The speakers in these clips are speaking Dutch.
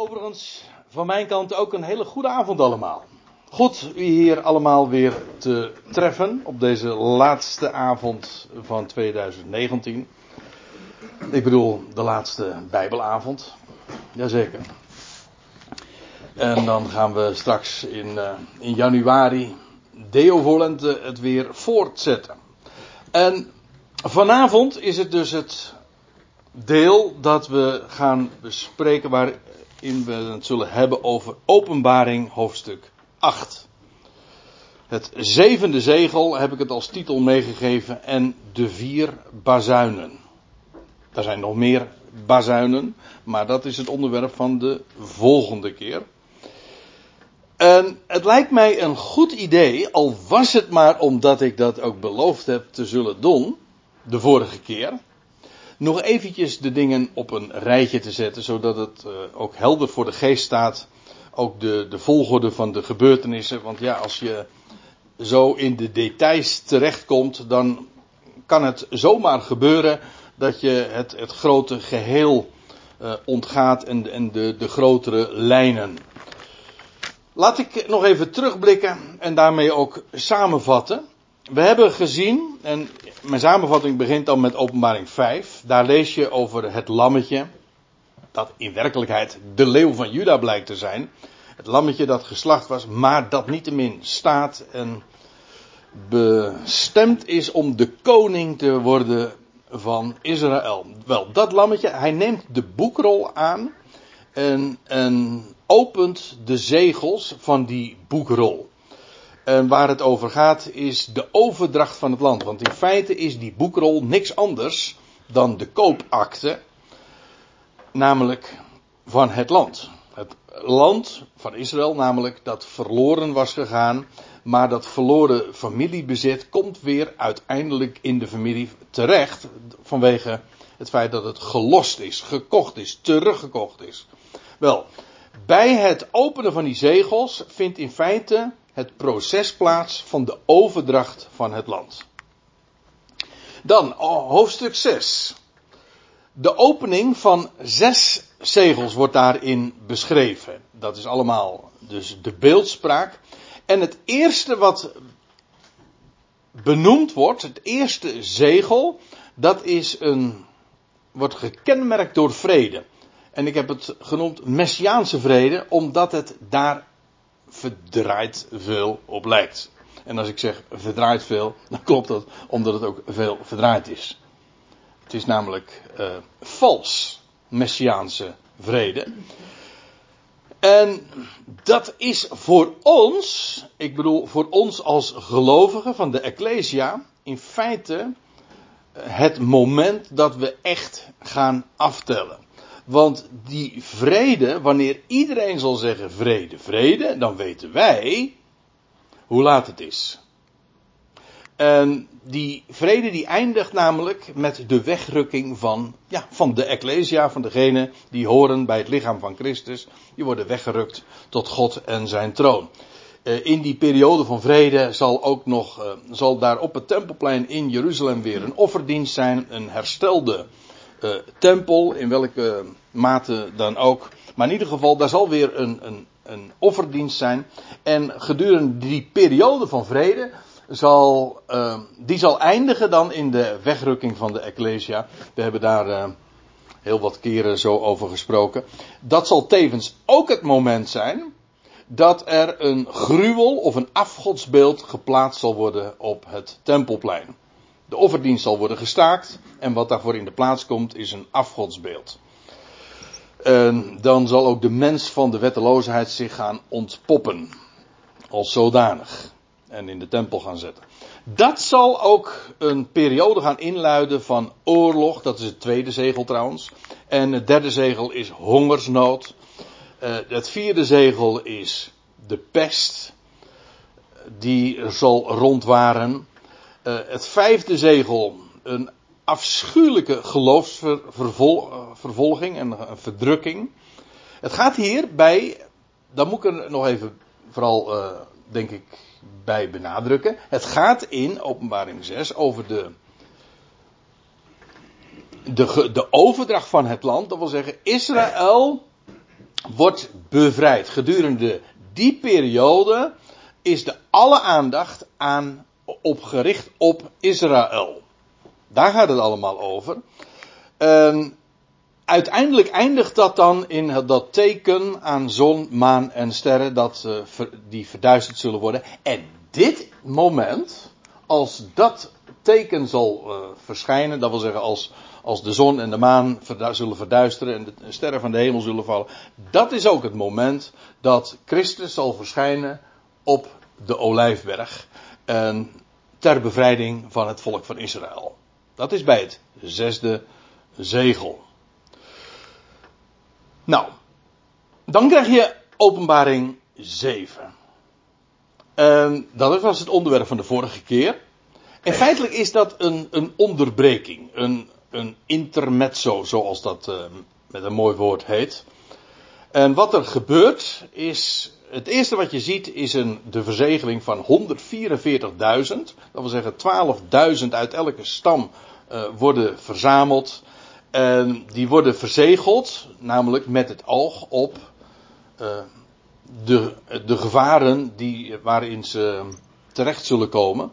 overigens van mijn kant ook een hele goede avond allemaal. Goed u hier allemaal weer te treffen op deze laatste avond van 2019. Ik bedoel de laatste Bijbelavond. Jazeker. En dan gaan we straks in, uh, in januari, Deo Volente, het weer voortzetten. En vanavond is het dus het deel dat we gaan bespreken waarin we het zullen hebben over openbaring hoofdstuk 8. Het zevende zegel heb ik het als titel meegegeven en de vier bazuinen. Er zijn nog meer bazuinen, maar dat is het onderwerp van de volgende keer. En het lijkt mij een goed idee, al was het maar omdat ik dat ook beloofd heb te zullen doen, de vorige keer nog eventjes de dingen op een rijtje te zetten, zodat het uh, ook helder voor de geest staat. Ook de, de volgorde van de gebeurtenissen. Want ja, als je zo in de details terechtkomt, dan kan het zomaar gebeuren dat je het, het grote geheel uh, ontgaat en, en de, de grotere lijnen. Laat ik nog even terugblikken en daarmee ook samenvatten. We hebben gezien, en mijn samenvatting begint dan met openbaring 5. Daar lees je over het lammetje, dat in werkelijkheid de leeuw van Juda blijkt te zijn. Het lammetje dat geslacht was, maar dat niettemin staat en bestemd is om de koning te worden van Israël. Wel, dat lammetje, hij neemt de boekrol aan en, en opent de zegels van die boekrol. En waar het over gaat is de overdracht van het land. Want in feite is die boekrol niks anders dan de koopakte. Namelijk van het land. Het land van Israël, namelijk dat verloren was gegaan. Maar dat verloren familiebezit komt weer uiteindelijk in de familie terecht. Vanwege het feit dat het gelost is, gekocht is, teruggekocht is. Wel, bij het openen van die zegels vindt in feite het proces plaats van de overdracht van het land. Dan oh, hoofdstuk 6. De opening van zes zegels wordt daarin beschreven. Dat is allemaal dus de beeldspraak. En het eerste wat benoemd wordt, het eerste zegel, dat is een, wordt gekenmerkt door vrede. En ik heb het genoemd Messiaanse vrede, omdat het daar verdraait veel op lijkt. En als ik zeg verdraait veel, dan klopt dat omdat het ook veel verdraaid is. Het is namelijk uh, vals messiaanse vrede. En dat is voor ons, ik bedoel voor ons als gelovigen van de Ecclesia, in feite het moment dat we echt gaan aftellen. Want die vrede, wanneer iedereen zal zeggen vrede, vrede, dan weten wij hoe laat het is. En die vrede die eindigt namelijk met de wegrukking van, ja, van de Ecclesia, van degenen die horen bij het lichaam van Christus. Die worden weggerukt tot God en zijn troon. Eh, in die periode van vrede zal ook nog, uh, zal daar op het tempelplein in Jeruzalem weer een offerdienst zijn, een herstelde uh, tempel, in welke mate dan ook. Maar in ieder geval, daar zal weer een, een, een offerdienst zijn. En gedurende die periode van vrede zal, uh, die zal eindigen dan in de wegrukking van de Ecclesia. We hebben daar uh, heel wat keren zo over gesproken. Dat zal tevens ook het moment zijn dat er een gruwel of een afgodsbeeld geplaatst zal worden op het tempelplein. De offerdienst zal worden gestaakt en wat daarvoor in de plaats komt is een afgodsbeeld. En dan zal ook de mens van de wetteloosheid zich gaan ontpoppen. Als zodanig. En in de tempel gaan zetten. Dat zal ook een periode gaan inluiden van oorlog. Dat is het tweede zegel trouwens. En het derde zegel is hongersnood. Uh, het vierde zegel is de pest. Die zal rondwaren. Uh, het vijfde zegel, een afschuwelijke geloofsvervolging en verdrukking. Het gaat hier bij, daar moet ik er nog even vooral, uh, denk ik, bij benadrukken. Het gaat in openbaring 6 over de, de, de overdracht van het land. Dat wil zeggen, Israël wordt bevrijd. Gedurende die periode is de alle aandacht aan opgericht op Israël. Daar gaat het allemaal over. En uiteindelijk eindigt dat dan in dat teken aan zon, maan en sterren dat, uh, die verduisterd zullen worden. En dit moment, als dat teken zal uh, verschijnen, dat wil zeggen als, als de zon en de maan zullen verduisteren en de sterren van de hemel zullen vallen, dat is ook het moment dat Christus zal verschijnen op de Olijfberg en ter bevrijding van het volk van Israël. Dat is bij het zesde zegel. Nou, dan krijg je openbaring 7. En dat was het onderwerp van de vorige keer. En feitelijk is dat een, een onderbreking, een, een intermezzo, zoals dat uh, met een mooi woord heet. En wat er gebeurt is, het eerste wat je ziet is een, de verzegeling van 144.000. Dat wil zeggen 12.000 uit elke stam uh, worden verzameld. En die worden verzegeld, namelijk met het oog op uh, de, de gevaren die, waarin ze terecht zullen komen.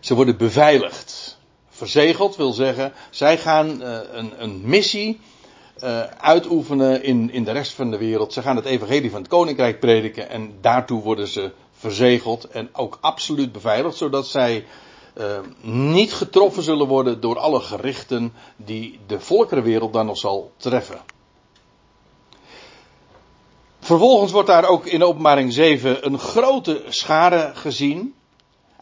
Ze worden beveiligd. Verzegeld wil zeggen, zij gaan uh, een, een, missie uh, uitoefenen in, in de rest van de wereld. Ze gaan het evangelie van het koninkrijk prediken en daartoe worden ze verzegeld en ook absoluut beveiligd, zodat zij uh, niet getroffen zullen worden door alle gerichten die de volkerenwereld dan nog zal treffen. Vervolgens wordt daar ook in openbaring 7 een grote schare gezien.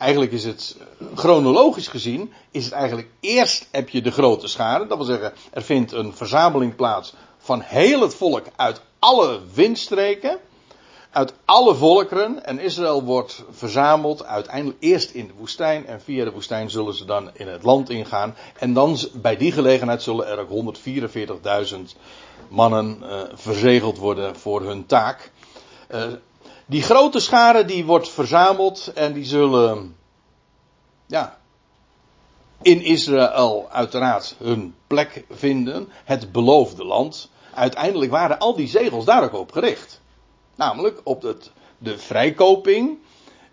Eigenlijk is het chronologisch gezien, is het eigenlijk eerst heb je de grote schade. Dat wil zeggen, er vindt een verzameling plaats van heel het volk uit alle windstreken. Uit alle volkeren. En Israël wordt verzameld uiteindelijk eerst in de woestijn. En via de woestijn zullen ze dan in het land ingaan. En dan bij die gelegenheid zullen er ook 144.000 mannen uh, verzegeld worden voor hun taak. Uh, die grote schare die wordt verzameld en die zullen, ja, in Israël uiteraard hun plek vinden. Het beloofde land. Uiteindelijk waren al die zegels daar ook op gericht. Namelijk op het, de vrijkoping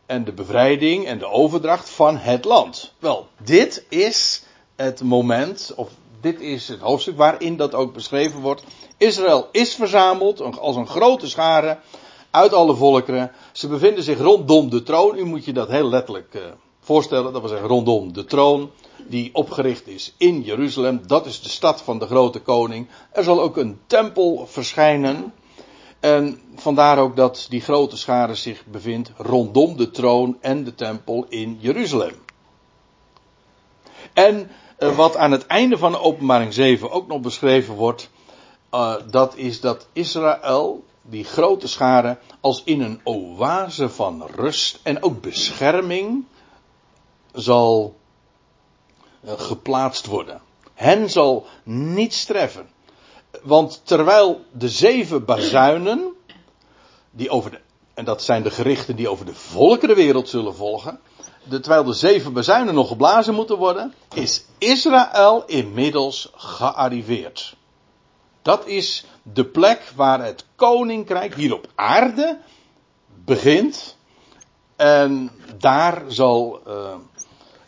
en de bevrijding en de overdracht van het land. Wel, dit is het moment, of dit is het hoofdstuk waarin dat ook beschreven wordt. Israël is verzameld als een grote schare uit alle volkeren. Ze bevinden zich rondom de troon. U moet je dat heel letterlijk uh, voorstellen. Dat wil zeggen rondom de troon. Die opgericht is in Jeruzalem. Dat is de stad van de grote koning. Er zal ook een tempel verschijnen. En vandaar ook dat die grote schare zich bevindt rondom de troon en de tempel in Jeruzalem. En uh, wat aan het einde van de openbaring 7 ook nog beschreven wordt. Uh, dat is dat Israël die grote schare als in een oase van rust en ook bescherming zal uh, geplaatst worden. Hen zal niets treffen. Want terwijl de zeven bazuinen, die over de, en dat zijn de gerichten die over de volkerenwereld zullen volgen, de, terwijl de zeven bazuinen nog geblazen moeten worden, is Israël inmiddels gearriveerd. Dat is de plek waar het koninkrijk hier op aarde begint. En daar zal, uh,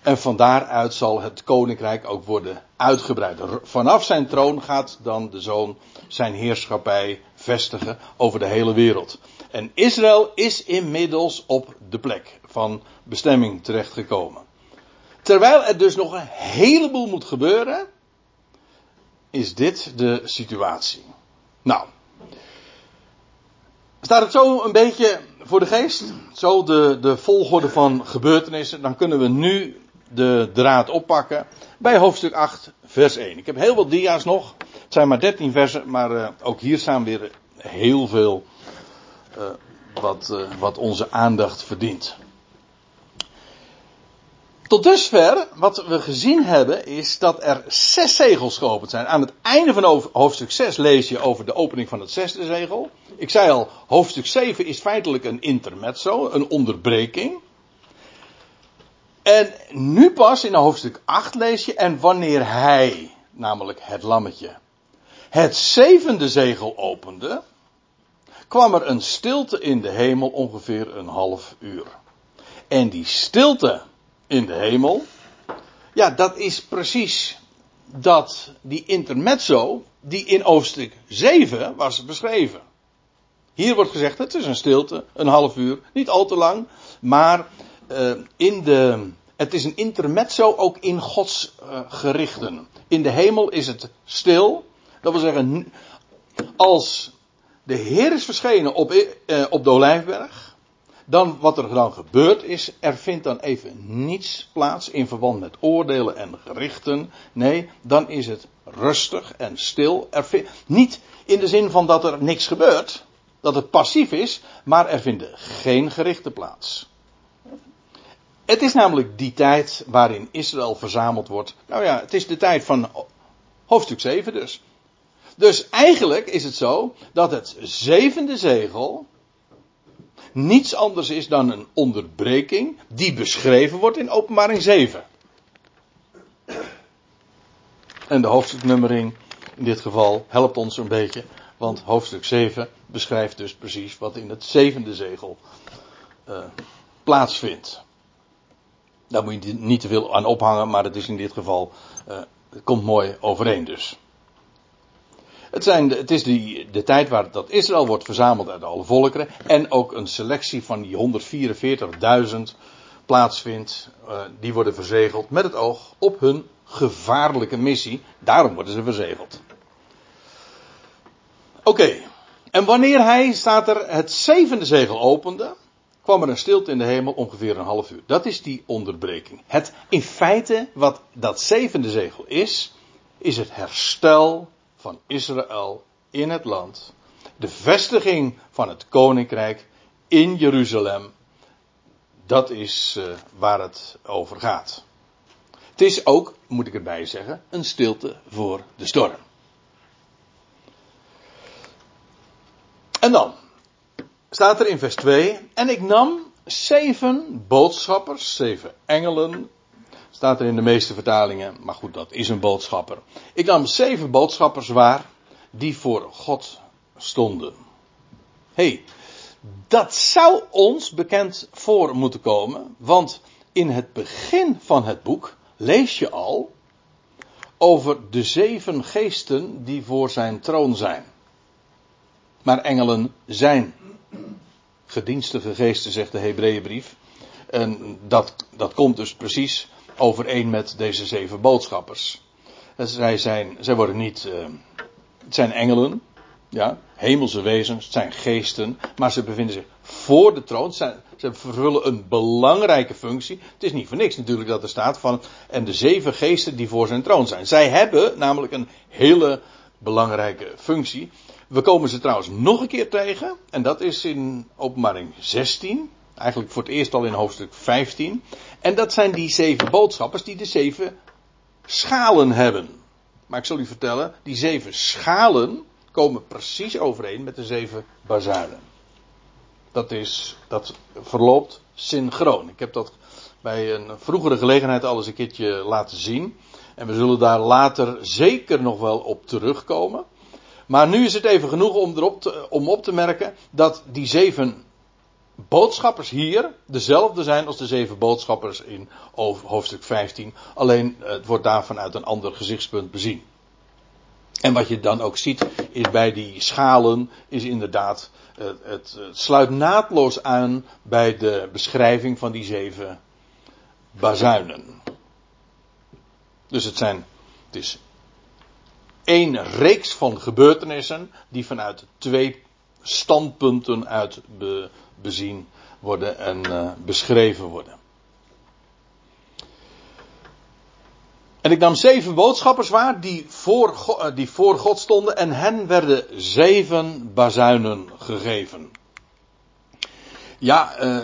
en van daaruit zal het koninkrijk ook worden uitgebreid. Vanaf zijn troon gaat dan de zoon zijn heerschappij vestigen over de hele wereld. En Israël is inmiddels op de plek van bestemming terechtgekomen. Terwijl er dus nog een heleboel moet gebeuren, is dit de situatie. Nou, staat het zo een beetje voor de geest? Zo de, de volgorde van gebeurtenissen. Dan kunnen we nu de draad oppakken bij hoofdstuk 8, vers 1. Ik heb heel wat dia's nog. Het zijn maar 13 versen, maar uh, ook hier staan weer heel veel uh, wat, uh, wat onze aandacht verdient. Tot dusver, wat we gezien hebben, is dat er zes zegels geopend zijn. Aan het einde van hoofdstuk 6 lees je over de opening van het zesde zegel. Ik zei al, hoofdstuk 7 is feitelijk een intermezzo, een onderbreking. En nu pas in hoofdstuk 8 lees je, en wanneer hij, namelijk het lammetje, het zevende zegel opende, kwam er een stilte in de hemel ongeveer een half uur. En die stilte in de hemel, ja, dat is precies dat, die intermezzo, die in hoofdstuk 7 was beschreven. Hier wordt gezegd, het is een stilte, een half uur, niet al te lang, maar uh, in de, het is een intermezzo ook in Gods uh, gerichten. In de hemel is het stil, dat wil zeggen, als de Heer is verschenen op, uh, op de Olijfberg, dan wat er dan gebeurt is, er vindt dan even niets plaats in verband met oordelen en gerichten. Nee, dan is het rustig en stil. Er vindt, niet in de zin van dat er niks gebeurt, dat het passief is, maar er vinden geen gerichten plaats. Het is namelijk die tijd waarin Israël verzameld wordt. Nou ja, het is de tijd van hoofdstuk 7 dus. Dus eigenlijk is het zo dat het zevende zegel niets anders is dan een onderbreking die beschreven wordt in openbaring 7. En de hoofdstuknummering in dit geval helpt ons een beetje, want hoofdstuk 7 beschrijft dus precies wat in het zevende zegel uh, plaatsvindt. Daar moet je niet te veel aan ophangen, maar het is in dit geval, het komt mooi overeen dus. Het, zijn, het is die, de tijd waar dat Israël wordt verzameld uit alle volkeren. En ook een selectie van die 144.000 plaatsvindt. Uh, die worden verzegeld met het oog op hun gevaarlijke missie. Daarom worden ze verzegeld. Oké. En wanneer hij, staat er, het zevende zegel opende, kwam er een stilte in de hemel ongeveer een half uur. Dat is die onderbreking. Het, in feite, wat dat zevende zegel is, is het herstel van Israël in het land. De vestiging van het koninkrijk in Jeruzalem. Dat is uh, waar het over gaat. Het is ook, moet ik erbij zeggen, een stilte voor de storm. En dan staat er in vers 2: En ik nam zeven boodschappers, zeven engelen, Staat er in de meeste vertalingen, maar goed, dat is een boodschapper. Ik nam zeven boodschappers waar die voor God stonden. hey, dat zou ons bekend voor moeten komen, want in het begin van het boek lees je al over de zeven geesten die voor zijn troon zijn. Maar engelen zijn gedienstige geesten, zegt de Hebreeënbrief. En dat, dat komt dus precies overeen met deze zeven boodschappers. Zij, zijn, zij worden niet, uh, het zijn engelen, ja, hemelse wezens, het zijn geesten, maar ze bevinden zich voor de troon. Ze, ze vervullen een belangrijke functie. Het is niet voor niks natuurlijk dat er staat van, en de zeven geesten die voor zijn troon zijn. Zij hebben namelijk een hele belangrijke functie. We komen ze trouwens nog een keer tegen, en dat is in openbaring 16. Eigenlijk voor het eerst al in hoofdstuk 15. En dat zijn die zeven boodschappers die de zeven schalen hebben. Maar ik zal u vertellen, die zeven schalen komen precies overeen met de zeven bazuinen. Dat is, dat verloopt synchroon. Ik heb dat bij een vroegere gelegenheid al eens een keertje laten zien. En we zullen daar later zeker nog wel op terugkomen. Maar nu is het even genoeg om, erop om op te merken dat die zeven boodschappers hier dezelfde zijn als de zeven boodschappers in hoofdstuk 15. Alleen het wordt daar vanuit een ander gezichtspunt bezien. En wat je dan ook ziet is bij die schalen is inderdaad het, het, het sluit naadloos aan bij de beschrijving van die zeven bazuinen. Dus het zijn het is één reeks van gebeurtenissen die vanuit twee standpunten uit be, bezien worden en uh, beschreven worden. En ik nam zeven boodschappers waar die voor, God, eh, die voor God stonden en hen werden zeven bazuinen gegeven. Ja, uh,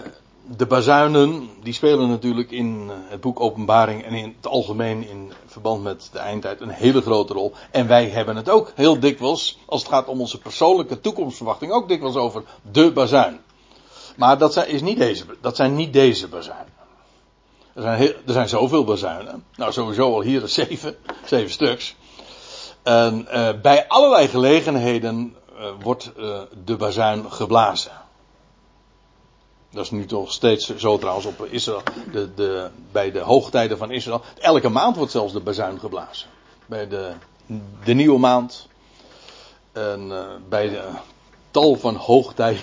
de bazuinen die spelen natuurlijk in het boek Openbaring en in het algemeen in verband met de eindtijd een hele grote rol. En wij hebben het ook heel dikwijls, als het gaat om onze persoonlijke toekomstverwachting, ook dikwijls over de bazuin. Maar dat zijn, is niet deze, dat zijn niet deze bazuinen. Er zijn, er zijn zoveel bazuinen. Nou, sowieso al hier zeven, zeven stuks. En uh, bij allerlei gelegenheden uh, wordt uh, de bazuin geblazen. Dat is nu toch steeds zo trouwens op Israël. De, de, bij de hoogtijden van Israël. Elke maand wordt zelfs de bazuin geblazen. Bij de, de nieuwe maand. En bij de tal van hoogtijden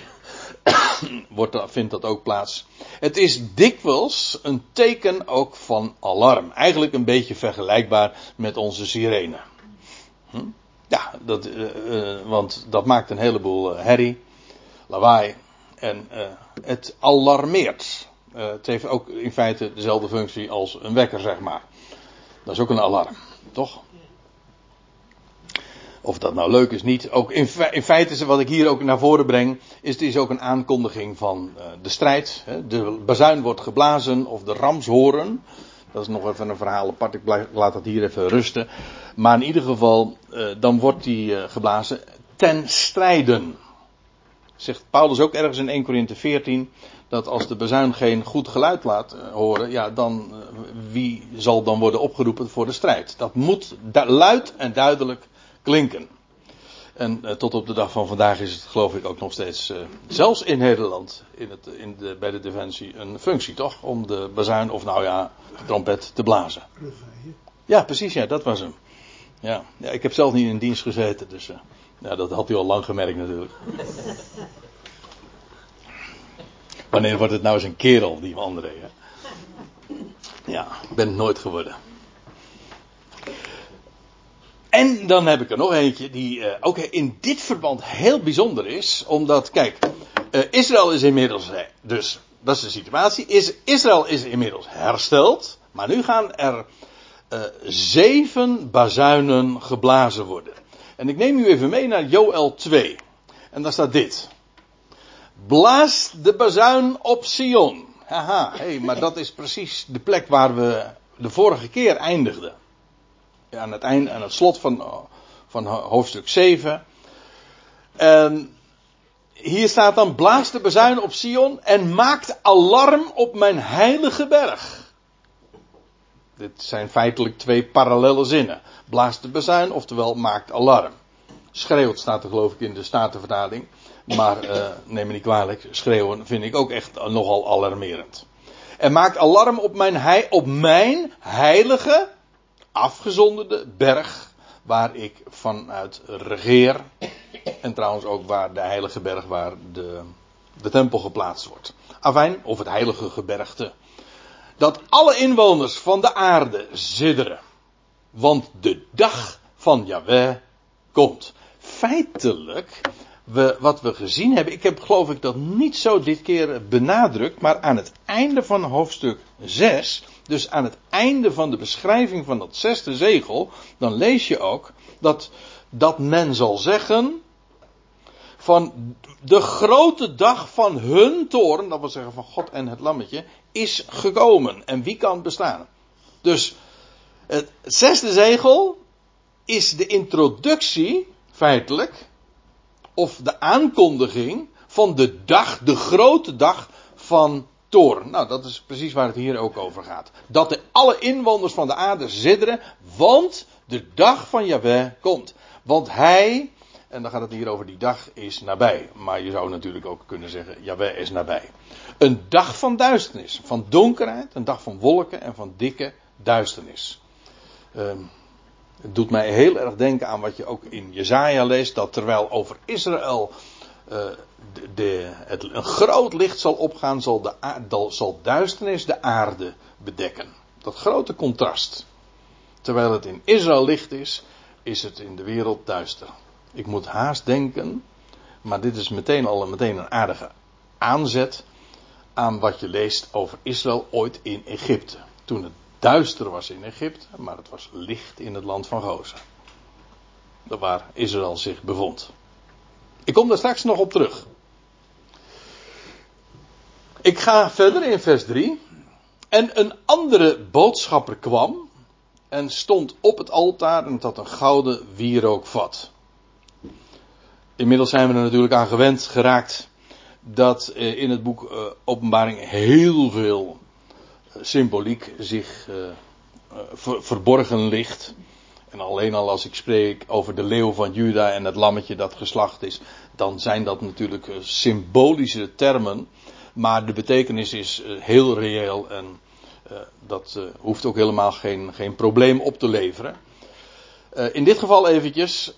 wordt, vindt dat ook plaats. Het is dikwijls een teken ook van alarm. Eigenlijk een beetje vergelijkbaar met onze sirene. Hm? Ja, dat, uh, uh, want dat maakt een heleboel uh, herrie, lawaai. En het alarmeert. het heeft ook in feite dezelfde functie als een wekker, zeg maar. Dat is ook een alarm, toch? Of dat nou leuk is, niet. Ook in, in feite, wat ik hier ook naar voren breng, is het is ook een aankondiging van uh, de strijd. Hè. De bazuin wordt geblazen, of de ramshoren. Dat is nog even een verhaal apart, ik laat dat hier even rusten. Maar in ieder geval, uh, dan wordt die uh, geblazen ten strijden. Zegt Paulus ook ergens in 1 Corinthië 14, dat als de bazuin geen goed geluid laat horen, ja, dan wie zal dan worden opgeroepen voor de strijd? Dat moet luid en duidelijk klinken. En uh, tot op de dag van vandaag is het geloof ik ook nog steeds, uh, zelfs in Nederland, in het, in de, bij de Defensie, een functie toch? Om de bazuin of nou ja, trompet te blazen. Ja, precies, ja, dat was hem. Ja, ja ik heb zelf niet in dienst gezeten, dus ja, dat had u al lang gemerkt natuurlijk. Wanneer wordt het nou eens een kerel, die andere? Hè? Ja, ik ben het nooit geworden. En dan heb ik er nog eentje die uh, ook in dit verband heel bijzonder is. Omdat, kijk, uh, Israël is inmiddels, dus dat is de situatie. Is, Israël is inmiddels hersteld. Maar nu gaan er zeven bazuinen geblazen worden. En ik neem u even mee naar Joel 2. En daar staat dit. Blaas de bazuin op Sion. Haha, hey, maar dat is precies de plek waar we de vorige keer eindigden aan het eind, aan het slot van, van hoofdstuk 7. En hier staat dan: blaas de bezuin op Sion en maakt alarm op mijn heilige berg. Dit zijn feitelijk twee parallele zinnen. Blaas de bezuin, oftewel maakt alarm. Schreeuwt staat er geloof ik in de Statenvertaling. Maar uh, neem me niet kwalijk, schreeuwen vind ik ook echt nogal alarmerend. En maakt alarm op mijn, op mijn heilige afgezonderde berg waar ik vanuit regeer. En trouwens ook waar de heilige berg waar de, de tempel geplaatst wordt. Afijn, of het heilige gebergte. Dat alle inwoners van de aarde zidderen. Want de dag van Yahweh komt. Feitelijk, we, wat we gezien hebben, ik heb geloof ik dat niet zo dit keer benadrukt, maar aan het einde van hoofdstuk 6 dus aan het einde van de beschrijving van dat zesde zegel, dan lees je ook dat, dat men zal zeggen van de grote dag van hun toorn, dat wil zeggen van God en het lammetje, is gekomen. En wie kan bestaan? Dus het zesde zegel is de introductie, feitelijk, of de aankondiging van de dag, de grote dag van Nou, dat is precies waar het hier ook over gaat. Dat de alle inwoners van de aarde zidderen, want de dag van Yahweh komt. Want hij, en dan gaat het hier over die dag, is nabij. Maar je zou natuurlijk ook kunnen zeggen, Yahweh is nabij. Een dag van duisternis, van donkerheid, een dag van wolken en van dikke duisternis. Um, het doet mij heel erg denken aan wat je ook in Jezaja leest, dat terwijl over Israël uh, de, het, een groot licht zal opgaan, zal, de, zal duisternis de aarde bedekken. Dat grote contrast. Terwijl het in Israël licht is, is het in de wereld duister. Ik moet haast denken, maar dit is meteen al meteen een aardige aanzet aan wat je leest over Israël ooit in Egypte. Toen het duister was in Egypte, maar het was licht in het land van Gozen. Waar Israël zich bevond. Ik kom daar straks nog op terug. Ik ga verder in vers 3. En een andere boodschapper kwam en stond op het altaar en had een gouden wierookvat. Inmiddels zijn we er natuurlijk aan gewend geraakt dat eh, in het boek eh, Openbaring heel veel eh, symboliek zich verborgen ligt. En alleen al als ik spreek over de leeuw van Juda en het lammetje dat geslacht is, dan zijn dat natuurlijk eh, symbolische termen. Maar de betekenis is eh, heel reëel en uh, dat hoeft ook helemaal geen, geen probleem op te leveren. In dit geval eventjes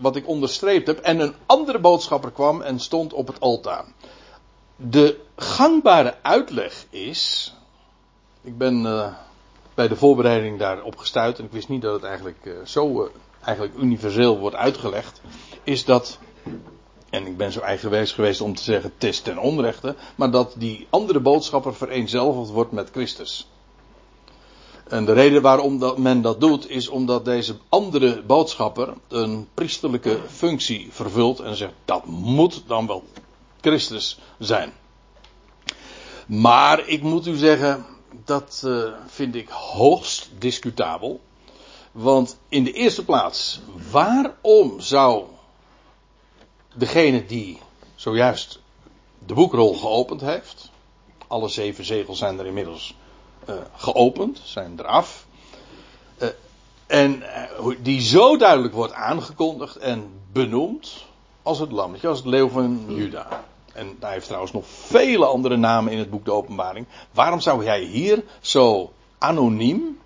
wat ik onderstreept heb. En een andere boodschapper kwam en stond op het altaar. De gangbare uitleg is. Ik ben bij de voorbereiding daarop gestuurd en ik wist niet dat het eigenlijk zo eigenlijk universeel wordt uitgelegd. Is dat en ik ben zo eigenwijs geweest om te zeggen, het is ten onrechte, maar dat die andere boodschapper vereenzelvigd wordt met Christus. En de reden waarom dat men dat doet, is omdat deze andere boodschapper een priesterlijke functie vervult en zegt, dat moet dan wel Christus zijn. Maar ik moet u zeggen, dat uh, vind ik hoogst discutabel. Want in de eerste plaats, waarom zou degene die zojuist de boekrol geopend heeft. Alle zeven zegels zijn er inmiddels uh, geopend, zijn eraf. Uh, en die zo duidelijk wordt aangekondigd en benoemd als het lammetje, als het leeuw van Juda. En hij heeft trouwens nog vele andere namen in het boek De Openbaring. Waarom zou hij hier zo anoniem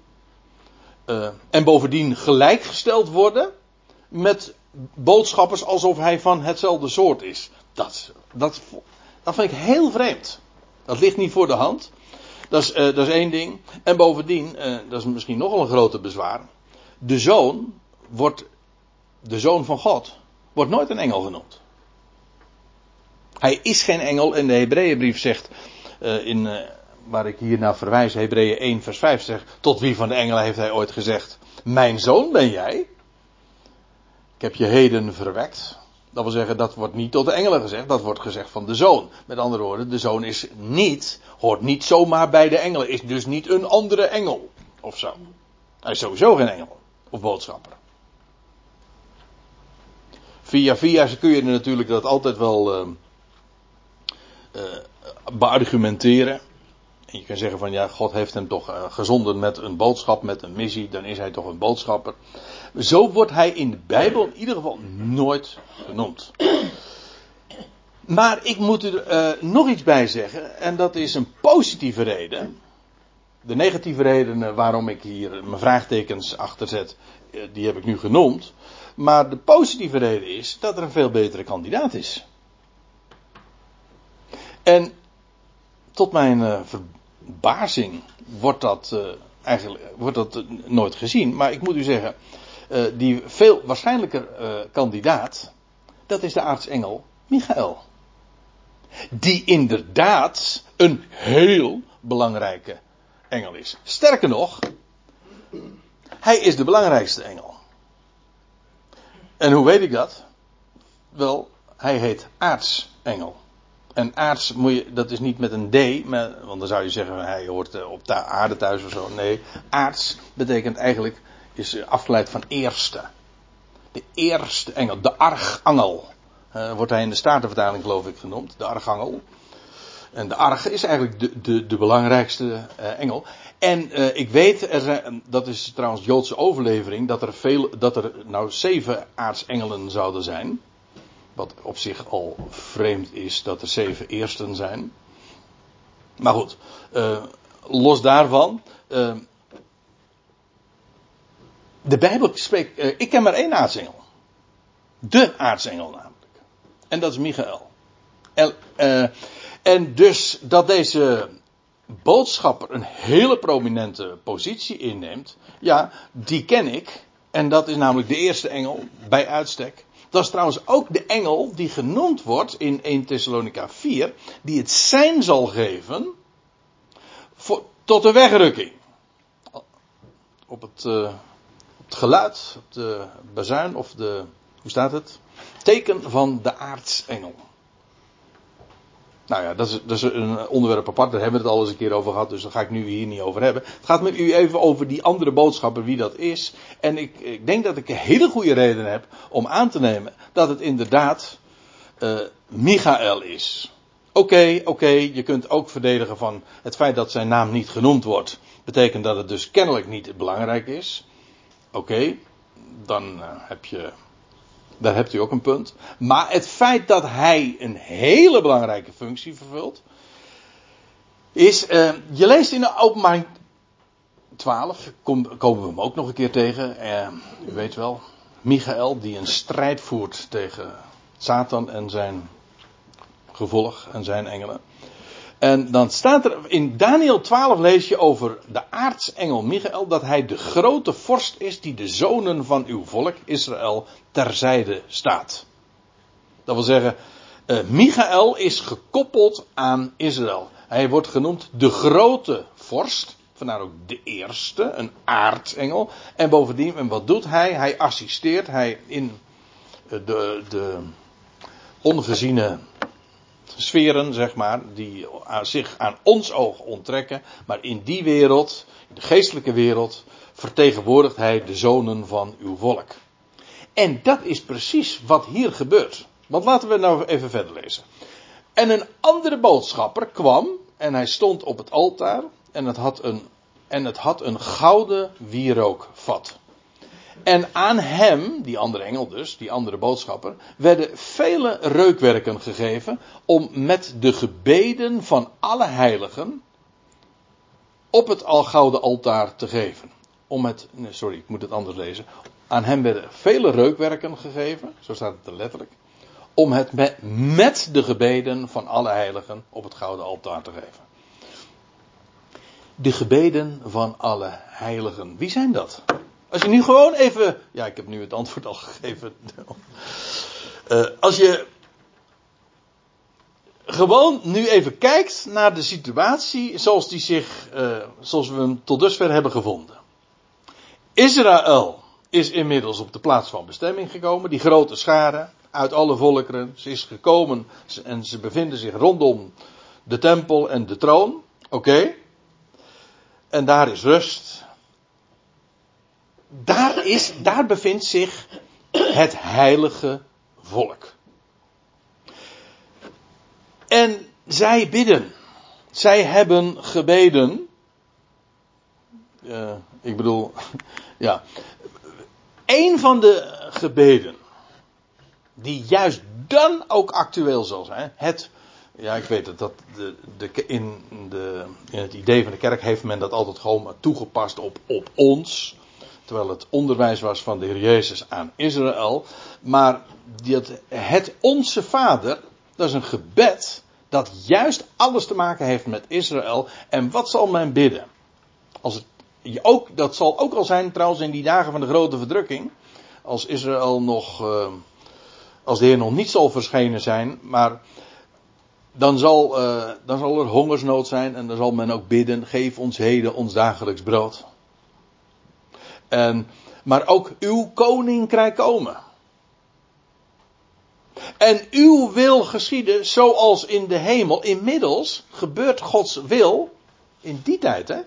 en bovendien gelijkgesteld worden met boodschappers alsof hij van hetzelfde soort is. Dat, dat, dat vind ik heel vreemd. Dat ligt niet voor de hand. Dat is, uh, dat is één ding. En bovendien, uh, dat is misschien nogal een grote bezwaar. De zoon wordt, de zoon van God, wordt nooit een engel genoemd. Hij is geen engel en de Hebreeënbrief zegt, uh, in, waar ik hier naar verwijs, Hebreeën 1 vers 5 zegt, tot wie van de engelen heeft hij ooit gezegd, mijn zoon ben jij? Ik heb je heden verwekt. Dat wil zeggen, dat wordt niet tot de engelen gezegd, dat wordt gezegd van de zoon. Met andere woorden, de zoon is niet, hoort niet zomaar bij de engelen, is dus niet een andere engel of zo. Hij is sowieso geen engel of boodschapper. Via via kun je natuurlijk dat altijd wel uh, beargumenteren. En je kan zeggen van ja, God heeft hem toch uh, gezonden met een boodschap, met een missie, dan is hij toch een boodschapper. Zo wordt hij in de Bijbel in ieder geval nooit genoemd. Maar ik moet er uh, nog iets bij zeggen, en dat is een positieve reden. De negatieve redenen waarom ik hier mijn vraagtekens achter zet, die heb ik nu genoemd. Maar de positieve reden is dat er een veel betere kandidaat is. En tot mijn uh, verbazing wordt dat eigenlijk wordt dat nooit gezien. Maar ik moet u zeggen, die veel waarschijnlijker kandidaat, dat is de aartsengel Michael. Die inderdaad een heel belangrijke engel is. Sterker nog, hij is de belangrijkste engel. En hoe weet ik dat? Wel, hij heet aartsengel. En aards moet je, dat is niet met een D, maar, want dan zou je zeggen hij hoort eh, op de aarde thuis of zo. Nee, aards betekent eigenlijk is eh, afgeleid van eerste. De eerste engel, de archangel. Uh, wordt hij in de Statenvertaling geloof ik genoemd, de archangel. En de arch is eigenlijk de, de, de belangrijkste uh, engel. En ik weet, dat is trouwens Joodse overlevering, dat er, veel, dat er nou zeven aartsengelen zouden zijn. Wat op zich al vreemd is dat er zeven eersten zijn. Maar goed, los daarvan de Bijbel spreekt, uh, ik ken maar één aartsengel. De aartsengel namelijk. En dat is Michael. En, en dus dat deze boodschapper een hele prominente positie inneemt, ja, die ken ik. En dat is namelijk de eerste engel bij uitstek. Dat is trouwens ook de engel die genoemd wordt in 1 Thessalonica 4, die het zijn zal geven voor, tot de wegrukking. Op het, uh, het geluid, de bazuin of de, hoe staat het? Teken van de aartsengel. Nou ja, dat is, dat is een onderwerp apart, daar hebben we het al eens een keer over gehad, dus daar ga ik nu hier niet over hebben. Het gaat met u even over die andere boodschapper, wie dat is. En ik, ik denk dat ik een hele goede reden heb om aan te nemen dat het inderdaad uh, Michael is. Oké, oké, je kunt ook verdedigen van het feit dat zijn naam niet genoemd wordt. Betekent dat het dus kennelijk niet belangrijk is. Oké, dan heb je. Daar hebt u ook een punt. Maar het feit dat hij een hele belangrijke functie vervult. Is. Uh, je leest in de openbaring 12. Kom, komen we hem ook nog een keer tegen. Uh, u weet wel. Michael die een strijd voert tegen Satan en zijn gevolg en zijn engelen. En dan staat er in Daniel 12 lees je over de aartsengel Michael dat hij de grote vorst is die de zonen van uw volk Israël terzijde staat. Dat wil zeggen, uh, Michael is gekoppeld aan Israël. Hij wordt genoemd de grote vorst. Vandaar ook de eerste, een aartsengel. En bovendien, en wat doet hij? Hij assisteert hij in de, de ongeziene sferen, zeg maar, die zich aan ons oog onttrekken. Maar in die wereld, in de geestelijke wereld, vertegenwoordigt hij de zonen van uw volk. En dat is precies wat hier gebeurt. Want laten we nou even verder lezen. En een andere boodschapper kwam en hij stond op het altaar en het had een, en het had een gouden wierookvat. En aan hem, die andere engel dus, die andere boodschapper, werden vele reukwerken gegeven om met de gebeden van alle heiligen op het al gouden altaar te geven. Om het, nee, sorry, ik moet het anders lezen. Aan hem werden vele reukwerken gegeven, zo staat het er letterlijk, om het met, met de gebeden van alle heiligen op het gouden altaar te geven. De gebeden van alle heiligen. Wie zijn dat? Als je nu gewoon even. Ja, ik heb nu het antwoord al gegeven. Uh, als je. Gewoon nu even kijkt naar de situatie zoals die zich. Uh, zoals we hem tot dusver hebben gevonden. Israël is inmiddels op de plaats van bestemming gekomen. Die grote schare uit alle volkeren. Ze is gekomen en ze bevinden zich rondom de tempel en de troon. Oké. En daar is rust daar, is, daar bevindt zich het heilige volk. En zij bidden. Zij hebben gebeden. Uh, ik bedoel, ja. Een van de gebeden. Die juist dan ook actueel zal zijn. Het, ja, ik weet. Dat de, de, in, de, het idee van de kerk heeft men dat altijd gewoon toegepast op, op ons terwijl het onderwijs was van de Heer Jezus aan Israël. Maar het Onze Vader, dat is een gebed dat juist alles te maken heeft met Israël. En wat zal men bidden? Als het, ook, dat zal ook al zijn trouwens in die dagen van de grote verdrukking. Als Israël nog, uh, als de Heer nog niet zal verschenen zijn, maar dan zal, uh, dan zal er hongersnood zijn en dan zal men ook bidden, geef ons heden ons dagelijks brood. En, maar ook uw koninkrijk komen. En uw wil geschieden zoals in de hemel. Inmiddels gebeurt Gods wil, in die tijd hè,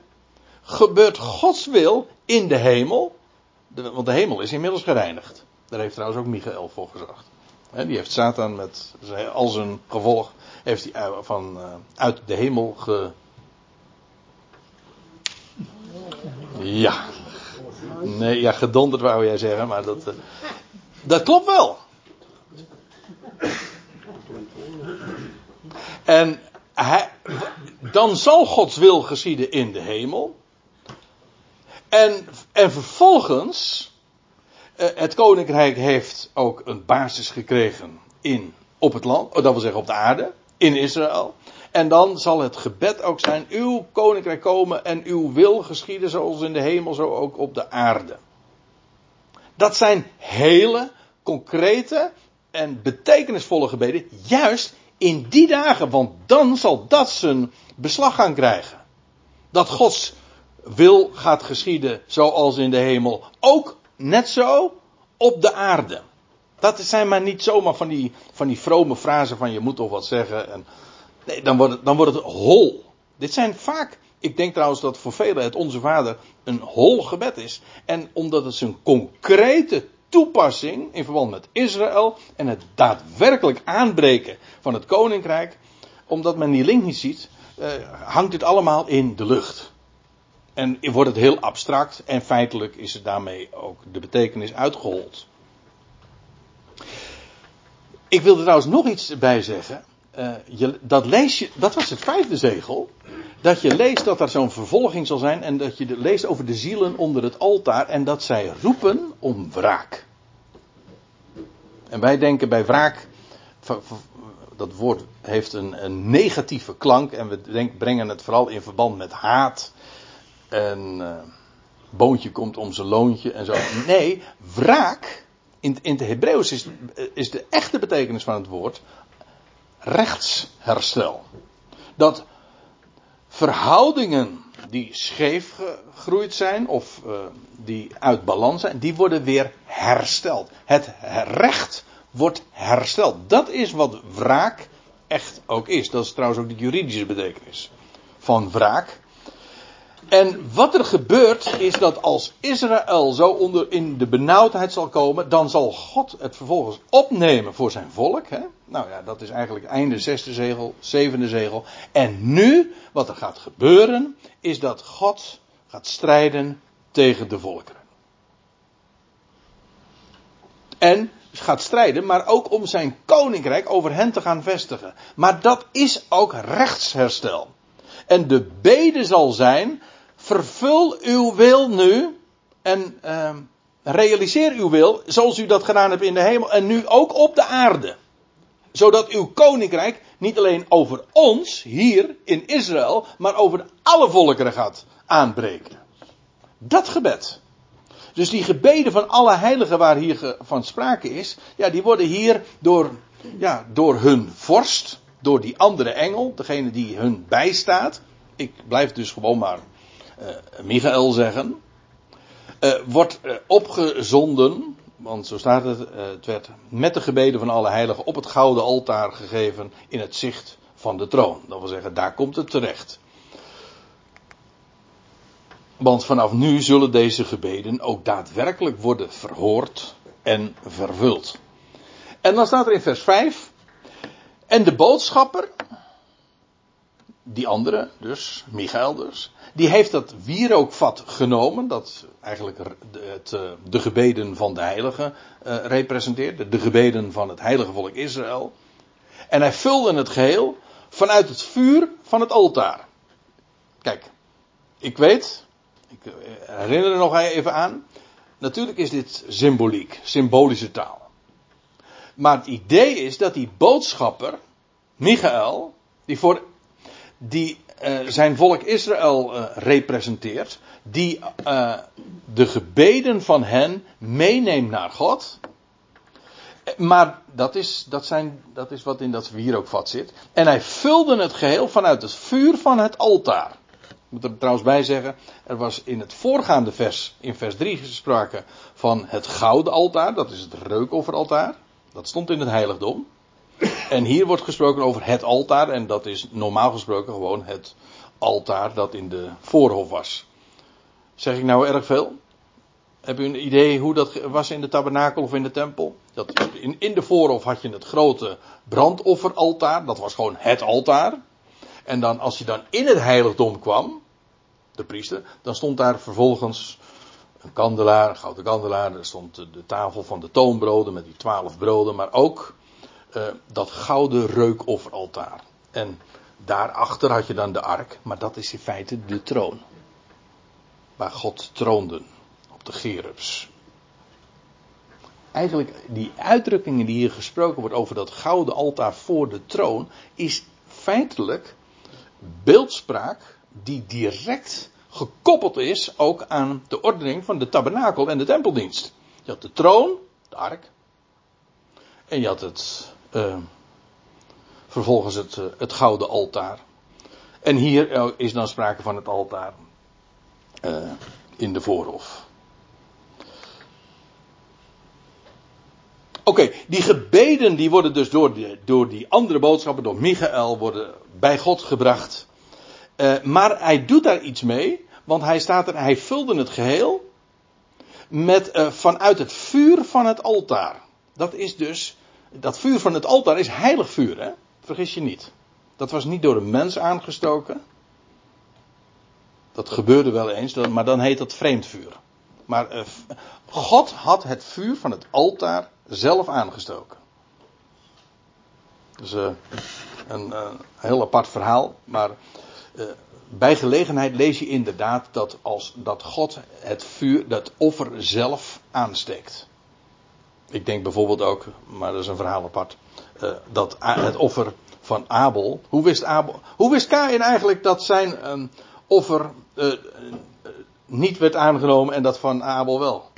gebeurt Gods wil in de hemel. want de hemel is inmiddels gereinigd. Daar heeft trouwens ook Michael voor gezorgd. die heeft Satan met al zijn gevolg heeft hij van, eh, uit de hemel ge. Ja, Nee, ja, gedonderd wou jij zeggen, maar dat, uh, dat klopt wel. En hij, dan zal Gods wil geschieden in de hemel. En, en vervolgens, uh, het koninkrijk heeft ook een basis gekregen in, op het land, dat wil zeggen op de aarde, in Israël. En dan zal het gebed ook zijn: uw koninkrijk komen en uw wil geschieden zoals in de hemel, zo ook op de aarde. Dat zijn hele concrete en betekenisvolle gebeden, juist in die dagen, want dan zal dat zijn beslag gaan krijgen. Dat Gods wil gaat geschieden zoals in de hemel, ook net zo op de aarde. Dat zijn maar niet zomaar van die, van die vrome frasen van je moet toch wat zeggen en Nee, dan wordt het, dan wordt het hol. Dit zijn vaak, ik denk trouwens dat voor velen het Onze Vader een hol gebed is. En omdat het zijn concrete toepassing in verband met Israël en het daadwerkelijk aanbreken van het koninkrijk, omdat men die link niet ziet, eh, hangt dit allemaal in de lucht. En wordt het heel abstract en feitelijk is er daarmee ook de betekenis uitgehold. Ik wil er trouwens nog iets bij zeggen. Uh, je, dat, je, dat was het vijfde zegel. Dat je leest dat er zo'n vervolging zal zijn. En dat je leest over de zielen onder het altaar. En dat zij roepen om wraak. En wij denken bij wraak. Dat woord heeft een, een negatieve klank. En we denk, brengen het vooral in verband met haat. En uh, boontje komt om zijn loontje en zo. Nee, wraak. In, in het Hebreeuws is, is de echte betekenis van het woord rechtsherstel. Dat verhoudingen die scheef gegroeid zijn of uh, die uit balans zijn, die worden weer hersteld. Het recht wordt hersteld. Dat is wat wraak echt ook is. Dat is trouwens ook de juridische betekenis van wraak. En wat er gebeurt is dat als Israël zo onder in de benauwdheid zal komen, dan zal God het vervolgens opnemen voor zijn volk. Hè? Nou ja, dat is eigenlijk einde zesde zegel, zevende zegel. En nu, wat er gaat gebeuren, is dat God gaat strijden tegen de volkeren. En gaat strijden, maar ook om zijn koninkrijk over hen te gaan vestigen. Maar dat is ook rechtsherstel. En de bede zal zijn vervul uw wil nu en uh, realiseer uw wil zoals u dat gedaan hebt in de hemel en nu ook op de aarde. Zodat uw koninkrijk niet alleen over ons hier in Israël, maar over alle volkeren gaat aanbreken. Dat gebed. Dus die gebeden van alle heiligen waar hier van sprake is, ja, die worden hier door, ja, door hun vorst, door die andere engel, degene die hun bijstaat. Ik blijf dus gewoon maar uh, Michael zeggen, uh, wordt uh, opgezonden, want zo staat het, het werd met de gebeden van alle heiligen op het gouden altaar gegeven in het zicht van de troon. Dat wil zeggen, daar komt het terecht. Want vanaf nu zullen deze gebeden ook daadwerkelijk worden verhoord en vervuld. En dan staat er in vers 5. En de boodschapper, die andere, dus Michael dus, die heeft dat wierookvat genomen, dat eigenlijk het, eh, de gebeden van de heiligen uh, representeert, de gebeden van het heilige volk Israël. En hij vulde het geheel vanuit het vuur van het altaar. Kijk, ik weet, ik eh, herinner er nog even aan, natuurlijk is dit symboliek, symbolische taal. Maar het idee is dat die boodschapper, Michael, die voor die uh, zijn volk Israël uh, representeert, die uh, de gebeden van hen meeneemt naar God. Maar dat is, dat, zijn, dat is wat in dat wierookvat zit. En hij vulde het geheel vanuit het vuur van het altaar. Ik moet er trouwens bij zeggen, er was in het voorgaande vers, in vers 3 gesproken van het gouden altaar, dat is het reukofferaltaar. Dat stond in het heiligdom. En hier wordt gesproken over het altaar. En dat is normaal gesproken gewoon het altaar dat in de voorhof was. Zeg ik nou erg veel? Heb u een idee hoe dat was in de tabernakel of in de tempel? Dat in, in de voorhof had je het grote brandofferaltaar. Dat was gewoon het altaar. En dan als je dan in het heiligdom kwam, de priester, dan stond daar vervolgens een kandelaar, een gouden kandelaar. Er stond de tafel van de toonbroden met die twaalf broden, maar ook uh, dat gouden reukofferaltaar. En daarachter had je dan de ark, maar dat is in feite de troon. Waar God troonde op de gerubs. Eigenlijk die uitdrukkingen die hier gesproken wordt over dat gouden altaar voor de troon, is feitelijk beeldspraak die direct gekoppeld is ook aan de ordening van de tabernakel en de tempeldienst. Je had de troon, de ark, en je had het uh, vervolgens het, uh, het gouden altaar. En hier uh, is dan sprake van het altaar in de voorhof. Oké, die gebeden die worden dus door die, door die andere boodschappen, door Michael, worden bij God gebracht. maar hij doet daar iets mee, want hij staat er, hij vulde het geheel met vanuit het vuur van het altaar. Dat is dus dat vuur van het altaar is heilig vuur, hè? Vergis je niet. Dat was niet door een mens aangestoken. Dat gebeurde wel eens, maar dan heet dat vreemdvuur. Maar uh, God had het vuur van het altaar zelf aangestoken. Dus uh, een, uh, heel apart verhaal, maar bij gelegenheid lees je inderdaad dat, als, dat God het vuur, dat offer zelf aansteekt. Ik denk bijvoorbeeld ook, maar dat is een verhaal apart, dat het offer van Abel. Hoe wist, Abel, hoe wist Kain eigenlijk dat zijn uh, offer uh, niet werd aangenomen en dat van Abel wel?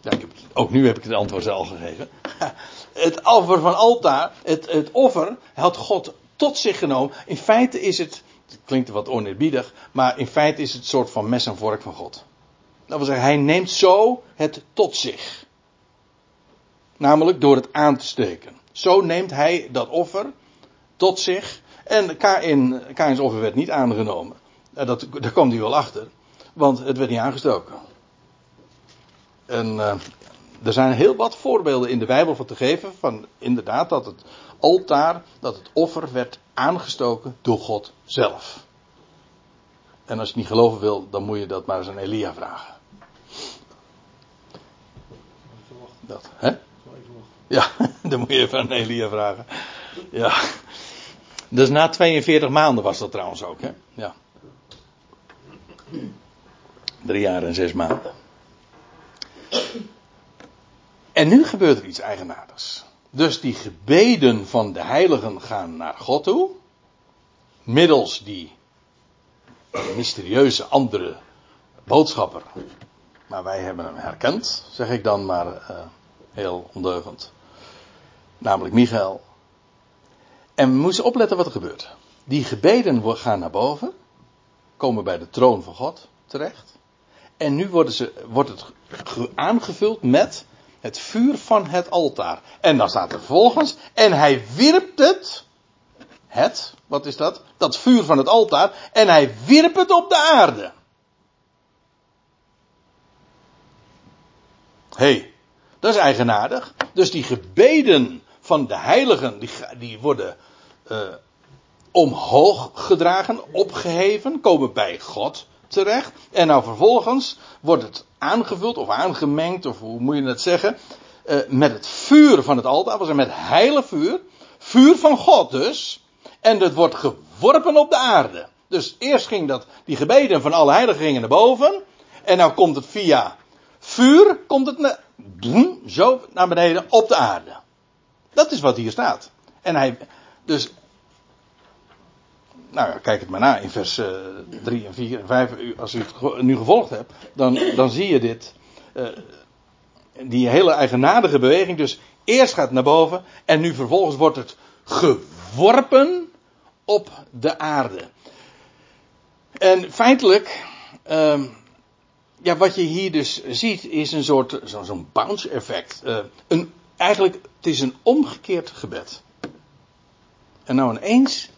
Ja, ook nu heb ik het antwoord al gegeven. Het offer van altaar, het, het offer, had God tot zich genomen. In feite is het, het klinkt wat oneerbiedig, maar in feite is het een soort van mes en vork van God. Dat wil zeggen, hij neemt zo het tot zich. Namelijk door het aan te steken. Zo neemt hij dat offer tot zich. En Kain, Kains offer werd niet aangenomen. Dat, daar kwam hij wel achter. Want het werd niet aangestoken. En uh, er zijn heel wat voorbeelden in de Bijbel van te geven. Van inderdaad dat het altaar, dat het offer werd aangestoken door God zelf. En als je niet geloven wil, dan moet je dat maar eens aan Elia vragen. Dat, hè? Ja, dan moet je even aan Elia vragen. Ja. Dus na 42 maanden was dat trouwens ook, hè? Ja. Drie jaar en zes maanden. En nu gebeurt er iets eigenaardigs. Dus die gebeden van de heiligen gaan naar God toe. Middels die mysterieuze andere boodschapper. Maar wij hebben hem herkend, zeg ik dan maar uh, heel ondeugend namelijk Michael. En we moesten opletten wat er gebeurt. Die gebeden gaan naar boven, komen bij de troon van God terecht. En nu worden ze, wordt het aangevuld met het vuur van het altaar. En dan staat er vervolgens, en hij wierp het, het, wat is dat? Dat vuur van het altaar, en hij wierp het op de aarde. Hé, hey, dat is eigenaardig. Dus die gebeden van de heiligen, die, die worden uh, omhoog gedragen, opgeheven, komen bij God terecht. En nou vervolgens wordt het aangevuld of aangemengd, of hoe moet je het zeggen, uh, met het vuur van het altaar, was met heilig vuur, vuur van God dus, en dat wordt geworpen op de aarde. Dus eerst ging dat, die gebeden van alle heiligen gingen naar boven, en nou komt het via vuur, komt het naar, zo naar beneden op de aarde. Dat is wat hier staat. En hij, dus, nou kijk het maar na in vers uh, 3 en 4 en 5. Als u het nu gevolgd hebt, dan, dan zie je dit. Uh, die hele eigenaardige beweging. Dus eerst gaat het naar boven en nu vervolgens wordt het geworpen op de aarde. En feitelijk, uh, ja, wat je hier dus ziet is een soort zo'n zo bounce effect. Uh, een eigenlijk, het is een omgekeerd gebed. En nou ineens,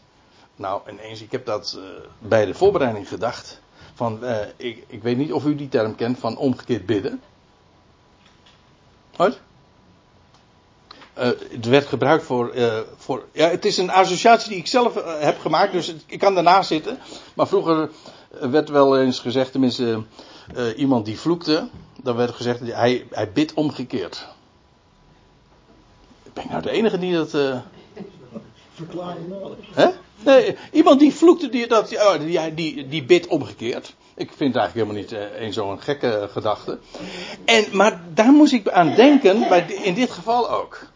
nou ineens, ik heb dat uh, bij de voorbereiding gedacht. Van, uh, ik, ik weet niet of u die term kent van omgekeerd bidden. Wat? Het werd gebruikt voor, voor. Ja, het is een associatie die ik zelf heb gemaakt, dus ik kan daarnaast zitten. Maar vroeger werd wel eens gezegd, tenminste, iemand die vloekte, dan werd gezegd, hij, hij bidt omgekeerd. Ben ik nou de enige die dat. Uh... Verklaar? Nee, iemand die vloekte, die, dat, oh, die, die, die bidt omgekeerd. Ik vind het eigenlijk helemaal niet uh, een zo'n gekke gedachte. En, maar daar moest ik aan denken, bij, in dit geval ook.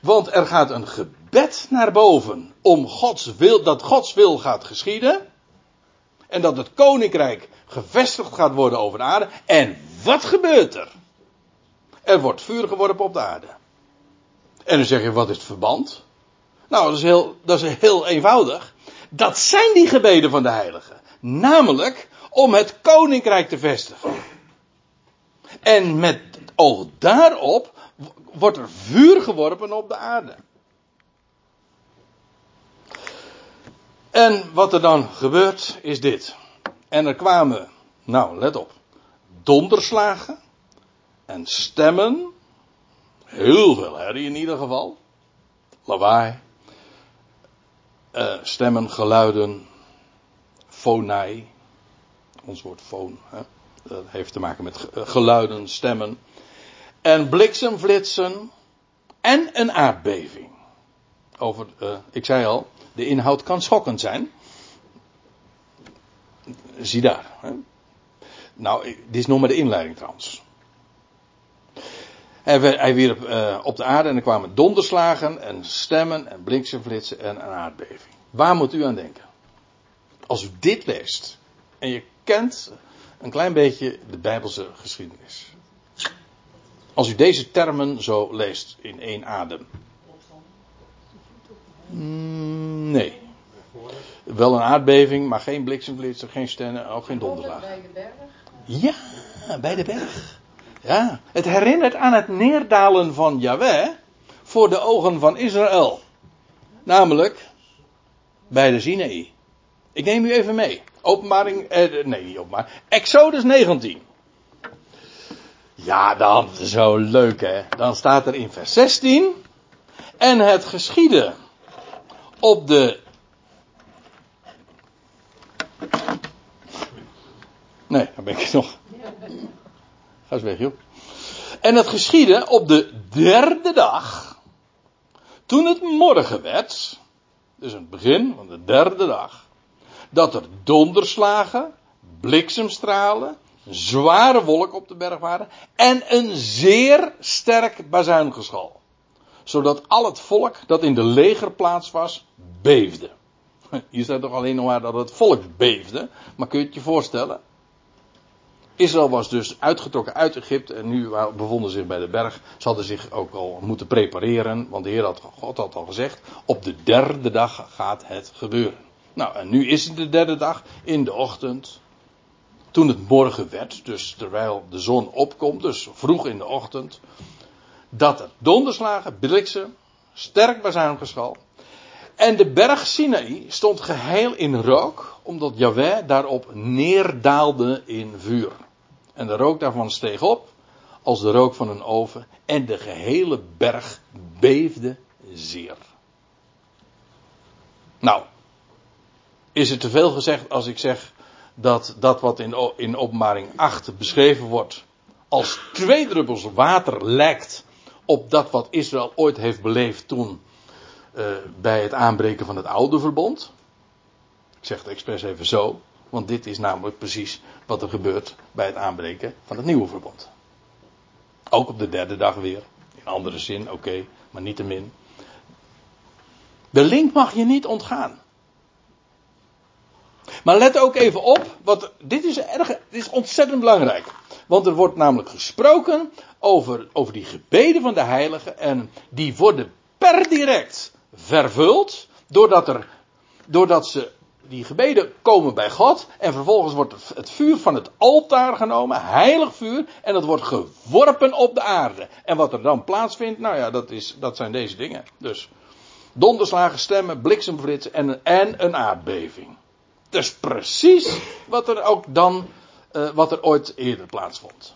Want er gaat een gebed naar boven om Gods wil, dat Gods wil gaat geschieden. En dat het koninkrijk gevestigd gaat worden over de aarde. En wat gebeurt er? Er wordt vuur geworpen op de aarde. En dan zeg je, wat is het verband? Nou, dat is heel, dat is heel eenvoudig. Dat zijn die gebeden van de heiligen. Namelijk om het koninkrijk te vestigen. En met oog daarop wordt er vuur geworpen op de aarde. En wat er dan gebeurt is dit. En er kwamen, nou let op, donderslagen en stemmen Heel veel herrie in ieder geval. Lawaai. Uh, stemmen, geluiden. fonai. Ons woord foon. Dat heeft te maken met geluiden, stemmen. En bliksemflitsen. En een aardbeving. Over, uh, ik zei al, de inhoud kan schokkend zijn. Zie daar. Hè? Nou, dit is nog maar de inleiding trouwens. Hij, wierp uh, op de aarde en er kwamen donderslagen en stemmen en bliksemflitsen en een aardbeving. Waar moet u aan denken? Als u dit leest en je kent een klein beetje de Bijbelse geschiedenis. Als u deze termen zo leest in één adem. Wel een aardbeving, maar geen bliksemflitsen, geen sterren, ook geen donderslag. Bij de berg? Ja, bij de berg. Ja, het herinnert aan het neerdalen van Yahweh voor de ogen van Israël. Namelijk bij de Sinaï. Ik neem u even mee. Openbaring, eh, nee niet openbaring. Exodus 19. Ja, dan zo leuk hè. Dan staat er in vers 16. En het geschieden op de. Nee, dan ben ik nog. Ga eens weg, joh. En het geschiedde op de derde dag. Toen het morgen werd. Dus het begin van de derde dag. Dat er donderslagen, bliksemstralen, zware wolk op de berg waren. En een zeer sterk bazuingeschal. Zodat al het volk dat in de legerplaats was, beefde. Hier staat toch alleen nog maar dat het volk beefde. Maar kun je het je voorstellen? Israël was dus uitgetrokken uit Egypte en nu bevonden zich bij de berg. Ze hadden zich ook al moeten prepareren, want de Heer had, God had al gezegd, op de derde dag gaat het gebeuren. Nou, en nu is het de derde dag, in de ochtend. Toen het morgen werd, dus terwijl de zon opkomt, dus vroeg in de ochtend, dat er donderslagen, bliksem, sterk bazuingeschal. En de berg Sinaï stond geheel in rook, omdat Yahweh daarop neerdaalde in vuur. En de rook daarvan steeg op als de rook van een oven en de gehele berg beefde zeer. Nou, is het te veel gezegd als ik zeg dat dat wat in, in openbaring 8 beschreven wordt als twee druppels water lijkt op dat wat Israël ooit heeft beleefd toen uh, bij het aanbreken van het oude verbond. Ik zeg het expres even zo. Want dit is namelijk precies wat er gebeurt bij het aanbreken van het nieuwe verbond. Ook op de derde dag weer. In andere zin, oké, maar niet te min. De link mag je niet ontgaan. Maar let ook even op, want dit is, erg, is ontzettend belangrijk. Want er wordt namelijk gesproken over, over die gebeden van de heiligen. En die worden per direct vervuld. Doordat, er, doordat ze die gebeden komen bij God en vervolgens wordt het vuur van het altaar genomen, heilig vuur, en dat wordt geworpen op de aarde. En wat er dan plaatsvindt, nou ja, dat, is, dat zijn deze dingen. Dus donderslagen, stemmen, bliksemflitsen en, en een aardbeving. Dat is precies wat er ook dan, uh, wat er ooit eerder plaatsvond.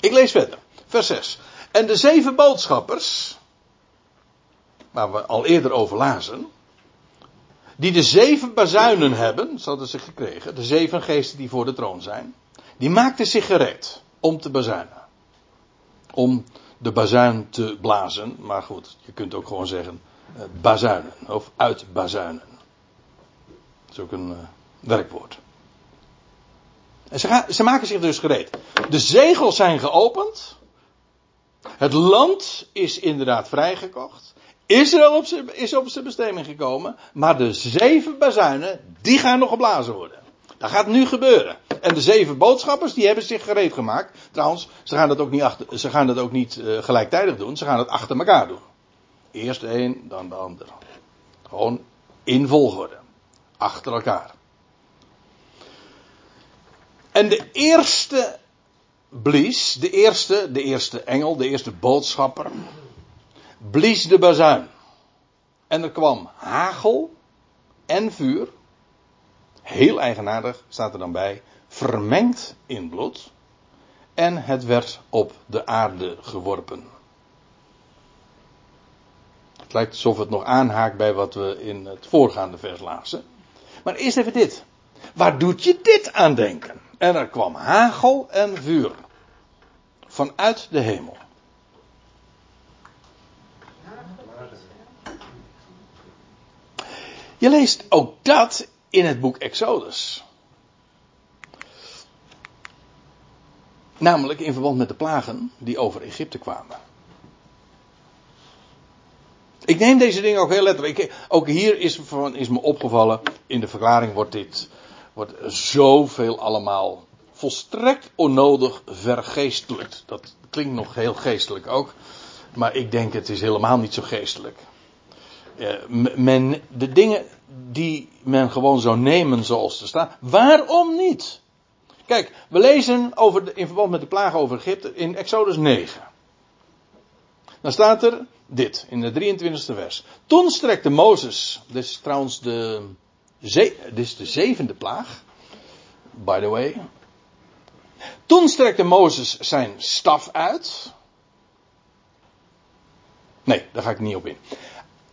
Ik lees verder, vers 6. En de zeven boodschappers, waar we al eerder over lazen, die de zeven bazuinen hebben, zo hadden ze gekregen, de zeven geesten die voor de troon zijn, die maakten zich gereed om te bazuinen. Om de bazuin te blazen, maar goed, je kunt ook gewoon zeggen uh, bazuinen of uitbazuinen. Dat is ook een uh, werkwoord. En ze, gaan, ze maken zich dus gereed. De zegels zijn geopend. Het land is inderdaad vrijgekocht. Israël op is op zijn bestemming gekomen, maar de zeven bazuinen, die gaan nog geblazen worden. Dat gaat nu gebeuren. En de zeven boodschappers, die hebben zich gereed gemaakt. Trouwens, ze gaan dat ook niet, achter, ze gaan dat ook niet uh, gelijktijdig doen, ze gaan het achter elkaar doen. Eerst de een, dan de ander. Gewoon in volgorde. Achter elkaar. En de eerste blies, de eerste, de eerste engel, de eerste boodschapper, blies de bazuin. En er kwam hagel en vuur. Heel eigenaardig staat er dan bij. Vermengd in bloed. En het werd op de aarde geworpen. Het lijkt alsof het nog aanhaakt bij wat we in het voorgaande vers lazen. Maar eerst even dit. Waar doet je dit aan denken? En er kwam hagel en vuur. Vanuit de hemel. Je leest ook dat in het boek Exodus. Namelijk in verband met de plagen die over Egypte kwamen. Ik neem deze dingen ook heel letterlijk. Ook hier is, me opgevallen. In de verklaring wordt dit. Wordt zoveel allemaal volstrekt onnodig vergeestelijk. Dat klinkt nog heel geestelijk ook. Maar ik denk het is helemaal niet zo geestelijk. Uh, men, de dingen die men gewoon zou nemen zoals ze staan. Waarom niet? Kijk, we lezen over de, in verband met de plagen over Egypte in Exodus 9. Dan staat er dit in de 23e vers. Toen strekte Mozes, dit is trouwens de, dit is de zevende plaag, by the way. Toen strekte Mozes zijn staf uit. Nee, daar ga ik niet op in.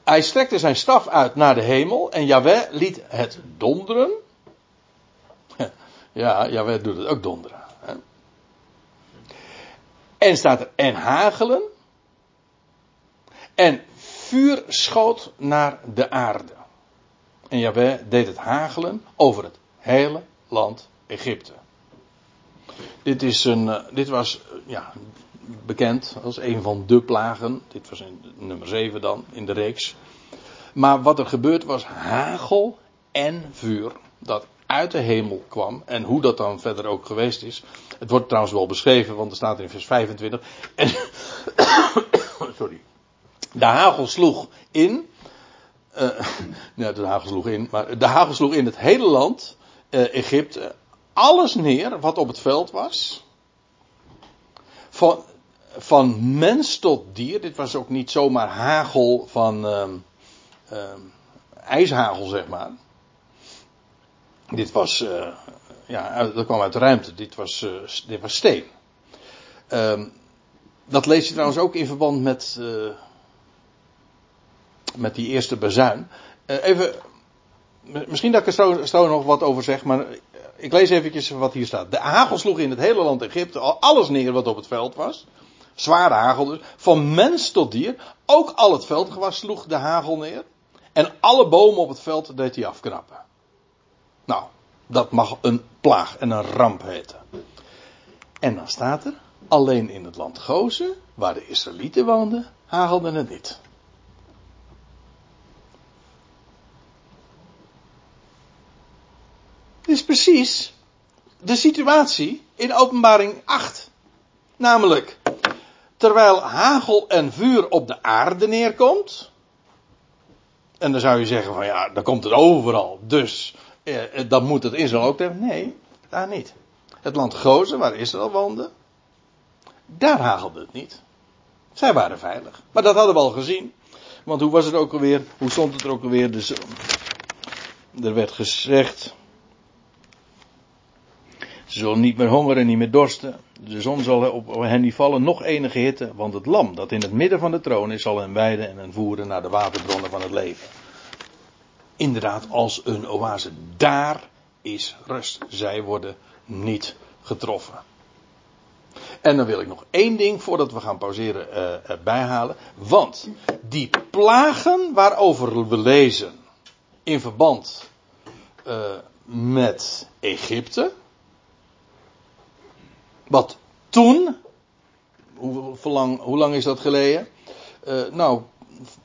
Hij strekte zijn staf uit naar de hemel en Yahweh liet het donderen. Ja, Yahweh doet het ook donderen. En staat er en hagelen. En vuur schoot naar de aarde. En Jahweh deed het hagelen over het hele land Egypte. Dit, is een, eh, dit was eh, ja, bekend als een van de plagen. Dit was nummer 7 dan in de reeks. Maar wat er gebeurd was hagel en vuur. Dat uit de hemel kwam. En hoe dat dan verder ook geweest is. Het wordt trouwens wel beschreven, want er staat in vers 25. En, sorry. De hagel sloeg in. Uh, de hagel sloeg in. Maar de hagel sloeg in het hele land. Uh, Egypte. Alles neer wat op het veld was. Van, van mens tot dier. Dit was ook niet zomaar hagel van. Uh, ijshagel, zeg maar. Dit was. Uh, ja, dat kwam uit de ruimte. Dit was, uh, dit was steen. Um, dat lees je trouwens ook in verband met. Uh, met die eerste bazuin. Uh, even, misschien dat ik er zo, zo, nog wat over zeg, maar ik lees eventjes wat hier staat. De hagel sloeg in het hele land Egypte alles neer wat op het veld was. Zware hagel dus. Van mens tot dier. Ook al het veldgewas sloeg de hagel neer. En alle bomen op het veld deed hij afknappen. Nou, dat mag een plaag en een ramp heten. En dan staat er, alleen in het land Gozen, waar de Israëlieten woonden, hagelde het niet. Dit is precies de situatie in openbaring 8. Namelijk, terwijl hagel en vuur op de aarde neerkomt. En dan zou je zeggen van ja, dan komt het overal. Dus eh, dan moet het Israël ook hebben. Nee, daar niet. Het land Gozen, waar Israël woonde. Daar hagelde het niet. Zij waren veilig. Maar dat hadden we al gezien. Want hoe was het ook alweer? Hoe stond het er ook alweer? Dus, er werd gezegd. Ze zullen niet meer hongeren, niet meer dorsten. De zon zal op hen niet vallen, nog enige hitte. Want het lam dat in het midden van de troon is, zal hen weiden en hen voeren naar de waterbronnen van het leven. Inderdaad, als een oase. Daar is rust. Zij worden niet getroffen. En dan wil ik nog één ding voordat we gaan pauzeren uh, bijhalen. Want die plagen waarover we lezen in verband uh, met Egypte. Wat toen, hoe, lang, hoe lang is dat geleden? Uh, nou,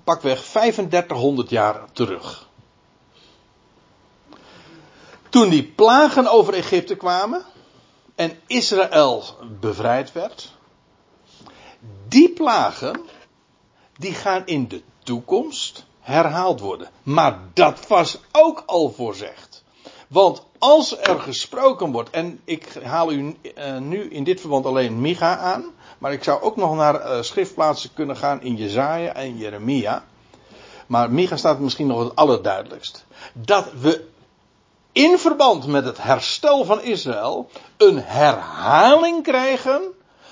pakweg 3500 jaar terug. Toen die plagen over Egypte kwamen en Israël bevrijd werd, die plagen, die gaan in de toekomst herhaald worden. Maar dat was ook al voorzegd. Want als er gesproken wordt, en ik haal u uh, nu in dit verband alleen Micha aan, maar ik zou ook nog naar uh, schriftplaatsen kunnen gaan in Jezaja en Jeremia. Maar Micha staat misschien nog het allerduidelijkst. Dat we in verband met het herstel van Israël een herhaling krijgen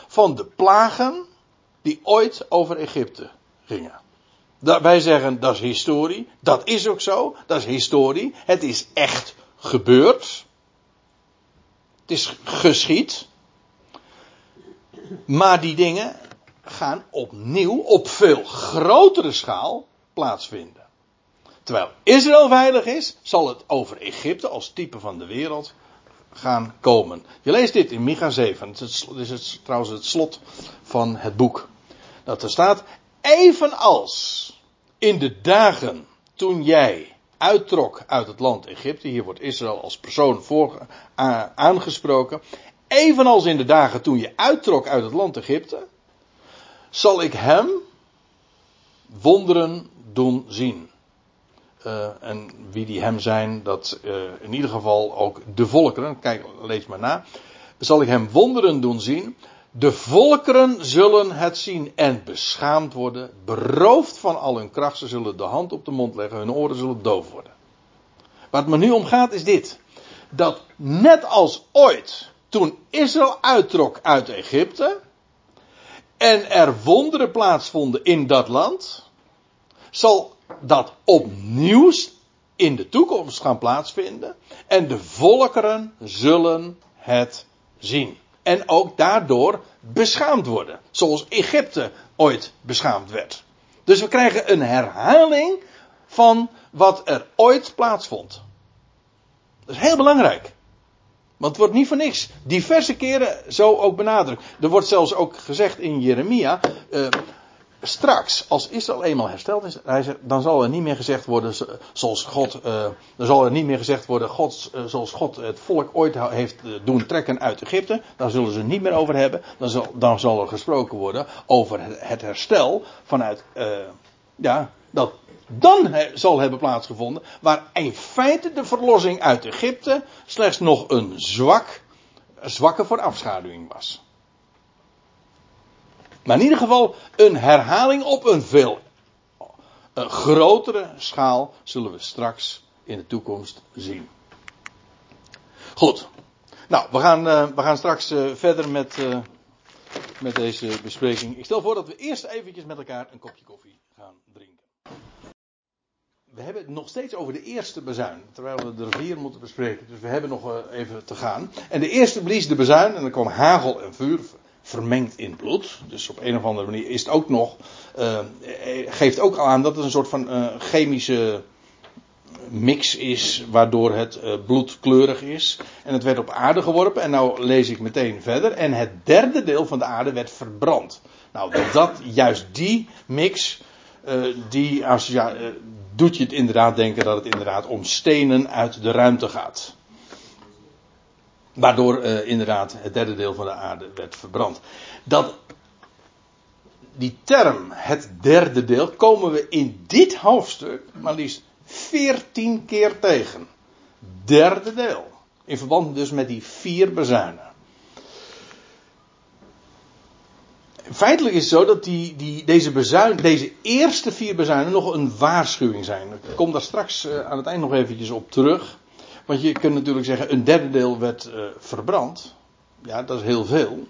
van de plagen die ooit over Egypte gingen. wij zeggen dat is historie. Dat is ook zo. Dat is historie. Het is echt gebeurd. Het is geschied. Maar die dingen gaan opnieuw op veel grotere schaal plaatsvinden. Terwijl Israël veilig is, zal het over Egypte als type van de wereld gaan komen. Je leest dit in Micha 7. Het is, het trouwens het slot van het boek. Dat er staat, evenals in de dagen toen jij uittrok uit het land Egypte, hier wordt Israël als persoon voor, aangesproken, evenals in de dagen toen je uittrok uit het land Egypte, zal ik hem wonderen doen zien. Uh, en wie die hem zijn, dat uh, in ieder geval ook de volkeren, kijk, lees maar na, zal ik hem wonderen doen zien. De volkeren zullen het zien en beschaamd worden, beroofd van al hun kracht. Ze zullen de hand op de mond leggen, hun oren zullen doof worden. Waar het me nu om gaat is dit. Dat net als ooit, toen Israël uittrok uit Egypte, en er wonderen plaatsvonden in dat land, zal dat opnieuw in de toekomst gaan plaatsvinden. En de volkeren zullen het zien. En ook daardoor beschaamd worden. Zoals Egypte ooit beschaamd werd. Dus we krijgen een herhaling van wat er ooit plaatsvond. Dat is heel belangrijk. Want het wordt niet voor niks diverse keren zo ook benadrukt. Er wordt zelfs ook gezegd in Jeremia. Uh, straks, als Israël eenmaal hersteld is, dan zal er niet meer gezegd worden zoals God, uh, dan zal er niet meer gezegd worden God, uh, zoals God het volk ooit heeft doen trekken uit Egypte. Daar zullen ze het niet meer over hebben. Dan zal, dan zal er gesproken worden over het herstel vanuit, ja, dat dan zal hebben plaatsgevonden, waar in feite de verlossing uit Egypte slechts nog een zwak, zwakke voorafschaduwing was. Maar in ieder geval een herhaling op een veel een grotere schaal zullen we straks in de toekomst zien. Goed. Nou, we gaan, uh, we gaan straks uh, verder met, met deze bespreking. Ik stel voor dat we eerst eventjes met elkaar een kopje koffie gaan drinken we hebben het nog steeds over de eerste bezuin. Terwijl we er vier moeten bespreken. Dus we hebben nog eh, even te gaan. En de eerste blies de bezuin. En dan kwam hagel en vuur vermengd in bloed. Dus op een of andere manier is het ook nog. Uh, geeft ook aan dat het een soort van uh, chemische mix is. Waardoor het uh, bloed kleurig is. En het werd op aarde geworpen. En nou lees ik meteen verder. En het derde deel van de aarde werd verbrand. Nou, dat juist die mix. die als, ja, doet je het inderdaad denken dat het inderdaad om stenen uit de ruimte gaat. Waardoor uh, inderdaad het derde deel van de aarde werd verbrand. Dat, die term, het derde deel, komen we in dit hoofdstuk maar liefst veertien keer tegen. Derde deel. In verband dus met die vier bezuinen. feitelijk is het zo dat die, die, deze, deze eerste vier bezuinen nog een waarschuwing zijn. Ik kom daar straks uh, aan het eind nog eventjes op terug. Want je kunt natuurlijk zeggen, een derde deel werd uh, verbrand. Ja, dat is heel veel.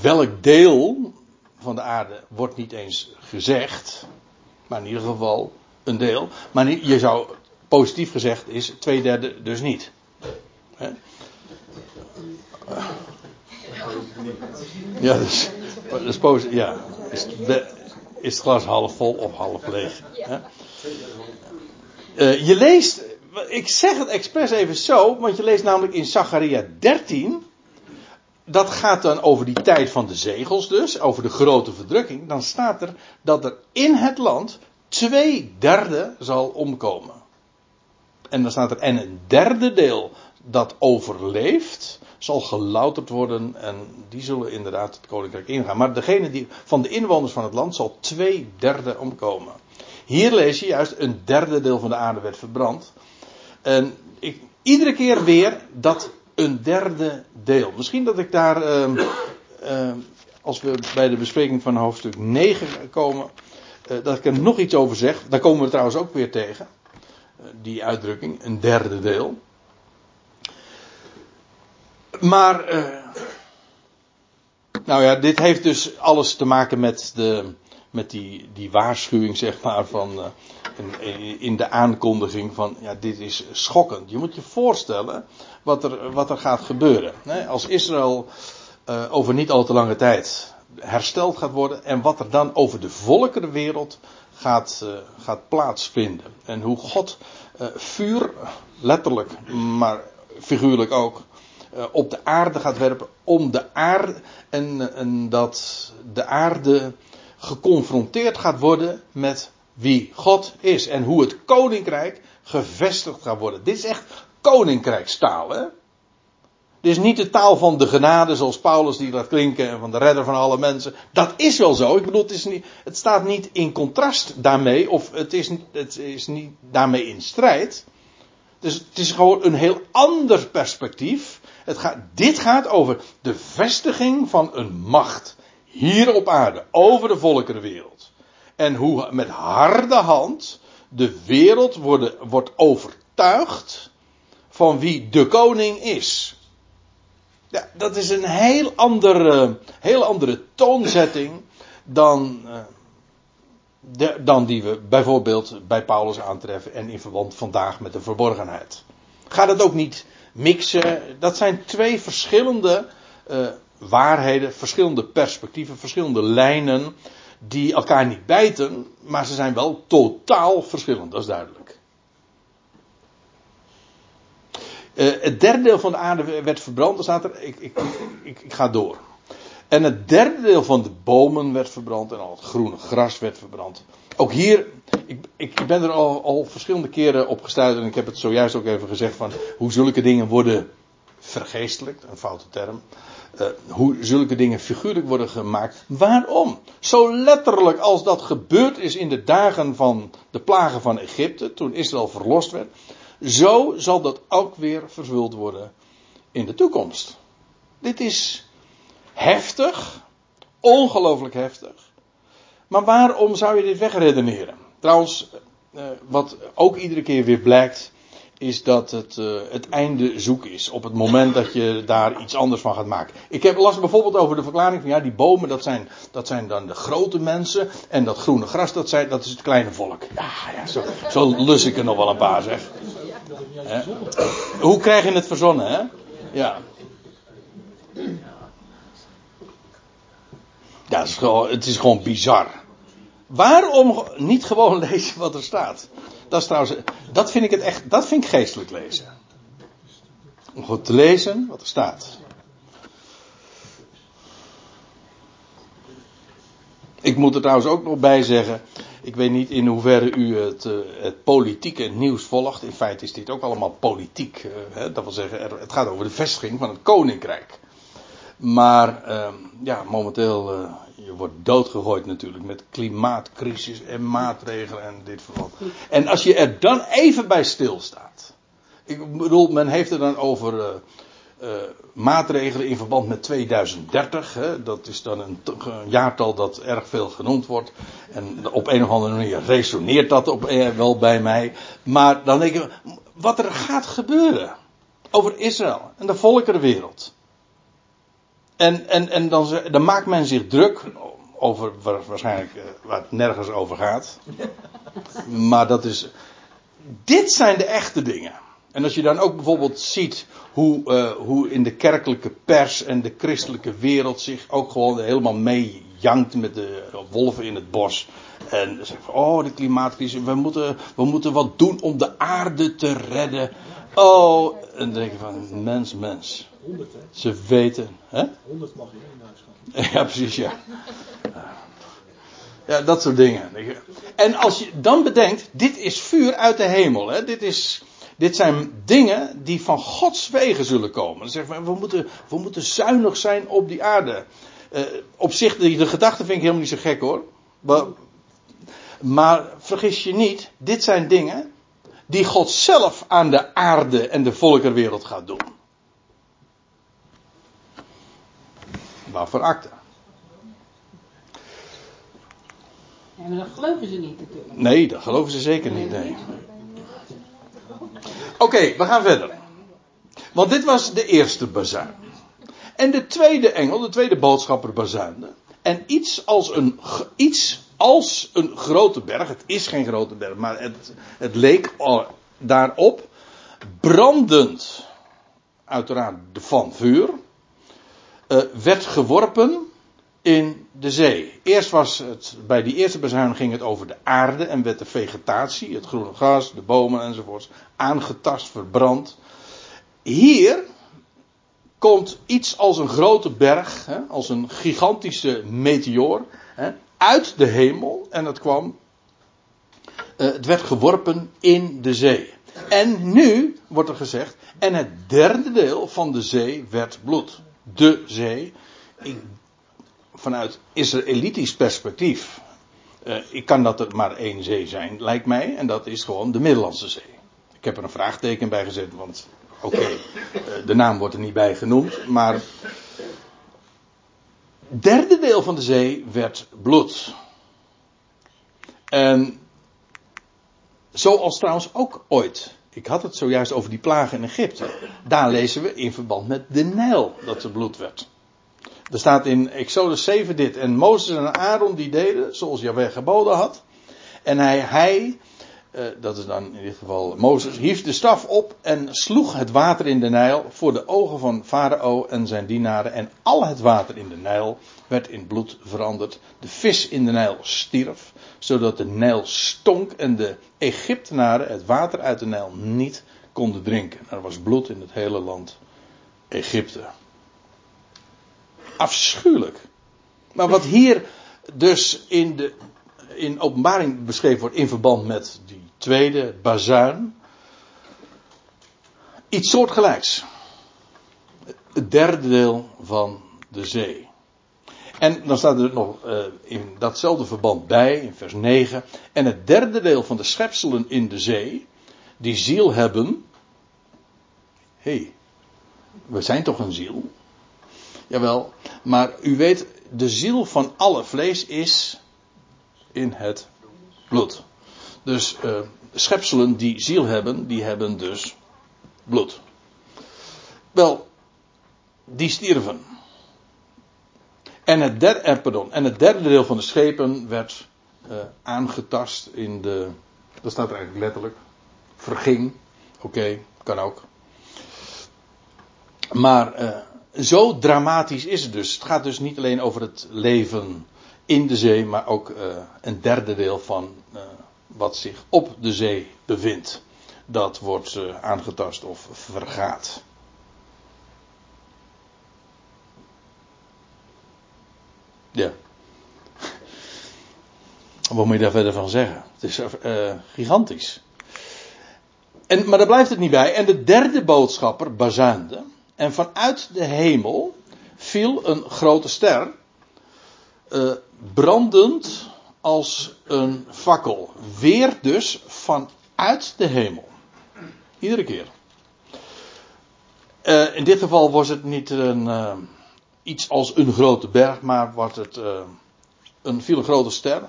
Welk deel van de aarde wordt niet eens gezegd. Maar in ieder geval een deel. Maar je zou positief gezegd is twee derde dus niet. Ja, dus, dus ja. Is, is het glas half vol of half leeg? Uh, je leest, ik zeg het expres even zo, want je leest namelijk in Zacharia 13. Dat gaat dan over die tijd van de zegels dus, over de grote verdrukking. Dan staat er dat er in het land twee derde zal omkomen. En dan staat er, en een derde deel dat overleeft, zal gelouterd worden en die zullen inderdaad het koninkrijk ingaan. Maar degene die van de inwoners van het land zal twee derde omkomen. Hier lees je juist een derde deel van de aarde werd verbrand. En ik, iedere keer weer dat een derde deel. Misschien dat ik daar, uh, uh, als we bij de bespreking van hoofdstuk 9 komen, uh, dat ik er nog iets over zeg. Daar komen we trouwens ook weer tegen. Eh, die uitdrukking, een derde deel. Maar, uh, nou ja, dit heeft dus alles te maken met de, met die, die waarschuwing, zeg maar, van. In, de aankondiging van. Ja, dit is schokkend. Je moet je voorstellen wat er, wat er gaat gebeuren. Als Israël uh, over niet al te lange tijd hersteld gaat worden. en wat er dan over de volkerenwereld gaat, uh, gaat plaatsvinden. En hoe God vuur, letterlijk, maar figuurlijk ook op de aarde gaat werpen om de aarde en, en dat de aarde geconfronteerd gaat worden met wie God is en hoe het koninkrijk gevestigd gaat worden. Dit is echt koninkrijkstaal, hè? Dit is niet de taal van de genade zoals Paulus die laat klinken en van de redder van alle mensen. Dat is wel zo. Ik bedoel, het, is niet, het staat niet in contrast daarmee of het is, het is niet daarmee in strijd. Dus het is gewoon een heel ander perspectief. Het gaat, dit gaat over de vestiging van een macht hier op aarde, over de volkerenwereld. En hoe met harde hand de wereld worden, wordt overtuigd van wie de koning is. Dat is een heel andere, heel andere toonzetting dan, de, dan die we bijvoorbeeld bij Paulus aantreffen en in verband vandaag met de verborgenheid. Gaat het ook niet mixen. Dat zijn twee verschillende uh, waarheden, verschillende perspectieven, verschillende lijnen die elkaar niet bijten, maar ze zijn wel totaal verschillend, dat is duidelijk. Uh, het derde deel van de aarde werd verbrand, dan staat er, ik, ik, ik, ik ga door. En het derde deel van de bomen werd verbrand en al het groene gras werd verbrand. Ook hier, ik, ik ben er al, al verschillende keren op gestuurd en ik heb het zojuist ook even gezegd van hoe zulke dingen worden vergeestelijkt, een foute term. Uh, hoe zulke dingen figuurlijk worden gemaakt. Waarom? Zo letterlijk als dat gebeurd is in de dagen van de plagen van Egypte, toen Israël verlost werd, zo zal dat ook weer vervuld worden in de toekomst. Dit is heftig, ongelooflijk heftig. Maar waarom zou je dit wegredeneren? Trouwens, uh, wat ook iedere keer weer blijkt, is dat het uh, het einde zoek is. Op het moment dat je daar iets anders van gaat maken. Ik heb last bijvoorbeeld over de verklaring van ja, die bomen dat zijn, dat zijn dan de grote mensen. En dat groene gras dat, zijn, dat is het kleine volk. Ja, ja zo, zo lus ik er nog wel een paar zeg. Hoe krijg je het verzonnen hè? Ja. Ja, het is gewoon, het is gewoon bizar. Waarom niet gewoon lezen wat er staat? Dat is trouwens, dat vind ik het echt, dat vind ik geestelijk lezen. Om goed te lezen wat er staat. Ik moet er trouwens ook nog bij zeggen. Ik weet niet in hoeverre u het, uh, het politieke nieuws volgt. In feite is dit ook allemaal politiek. Uh, hè? Dat wil zeggen, het gaat over de vestiging van het koninkrijk. Maar uh, ja, momenteel uh, je wordt doodgegooid natuurlijk met klimaatcrisis en maatregelen en dit verband. En als je er dan even bij stilstaat. Ik bedoel, men heeft het dan over uh, uh, maatregelen in verband met 2030. Hè. Dat is dan een, een, jaartal dat erg veel genoemd wordt. En op een of andere manier resoneert dat op, eh, wel bij mij. Maar dan denk ik, wat er gaat gebeuren over Israël en de volkerenwereld. En, en, en dan, dan maakt men zich druk over waarschijnlijk uh, waar het nergens over gaat. Maar dat is. Dit zijn de echte dingen. En als je dan ook bijvoorbeeld ziet hoe, uh, hoe in de kerkelijke pers en de christelijke wereld zich ook gewoon helemaal meejankt met de wolven in het bos. En zeg van, oh, de klimaatcrisis, we moeten, we moeten wat doen om de aarde te redden. Oh, en dan denk je van, mens, mens. 100, hè? Ze weten. Hè? 100 mag je in huis gaan. Ja, precies, ja. Ja, dat soort dingen. En als je dan bedenkt, dit is vuur uit de hemel. Hè? Dit, is, dit zijn dingen die van Gods wegen zullen komen. Dan zeggen we, we moeten, we moeten zuinig zijn op die aarde. Uh, op zich, de, de gedachte vind ik helemaal niet zo gek hoor. Maar, maar vergis je niet, dit zijn dingen die God zelf aan de aarde en de volkerwereld gaat doen. Waarvoor akte? Ja, maar dat geloven ze niet natuurlijk. Nee, dat geloven ze zeker niet. Nee. Oké, okay, we gaan verder. Want dit was de eerste bazuin. En de tweede engel, de tweede boodschapper bazuinde. En iets als een, iets als een grote berg. Het is geen grote berg, maar het, het leek daarop. Brandend, uiteraard van vuur. Uh, werd geworpen in de zee. Eerst was het, bij die eerste bezuin ging het over de aarde en werd de vegetatie, het groene gras, de bomen enzovoorts, aangetast, verbrand. Hier komt iets als een grote berg, als een gigantische meteoor, uit de hemel en het kwam, uh, het werd geworpen in de zee. En nu wordt er gezegd, en het derde deel van de zee werd bloed. De zee. Ik vanuit Israëlitisch perspectief. Uh, ik kan dat er maar één zee zijn, lijkt mij. En dat is gewoon de Middellandse Zee. Ik heb er een vraagteken bij gezet, want oké, uh, de naam wordt er niet bij genoemd. Maar. Derde deel van de zee werd bloed. En. Zoals trouwens ook ooit. Ik had het zojuist over die plagen in Egypte. Daar lezen we in verband met de Nijl dat er bloed werd. Er staat in Exodus 7 dit. En Mozes en Aaron die deden zoals Jaweh geboden had. En hij, hij uh, dat is dan in dit geval Mozes, hief de staf op en sloeg het water in de Nijl voor de ogen van Farao en zijn dienaren. En al het water in de Nijl werd in bloed veranderd. De vis in de Nijl stierf, zodat de Nijl stonk en de Egyptenaren het water uit de Nijl niet konden drinken. Er was bloed in het hele land Egypte afschuwelijk. Maar wat hier dus in, de, in openbaring beschreven wordt in verband met die tweede bazuin. Iets soortgelijks. Het derde deel van de zee. En dan staat er nog uh, in datzelfde verband bij, in vers 9. En het derde deel van de schepselen in de zee, die ziel hebben. Hé, hey, we zijn toch een ziel? Jawel, maar u weet, de ziel van alle vlees is in het bloed. Dus uh, schepselen die ziel hebben, die hebben dus bloed. Wel, die stierven. En het, derde, eh, pardon, en het derde deel van de schepen werd uh, aangetast in de. Dat staat er eigenlijk letterlijk. Verging. Oké, kan ook. Maar zo dramatisch is het dus. Het gaat dus niet alleen over het leven in de zee, maar ook uh, een derde deel van uh, wat zich op de zee bevindt. Dat wordt uh, aangetast of vergaat. Ja. Wat moet je daar verder van zeggen? Het is gigantisch. En, maar daar blijft het niet bij. En de derde boodschapper bazuinde. En vanuit de hemel viel een grote ster, brandend als een fakkel. Weer dus vanuit de hemel. Iedere keer. Uh, in dit geval was het niet een, uh, iets als een grote berg, maar was het een, viel een grote ster.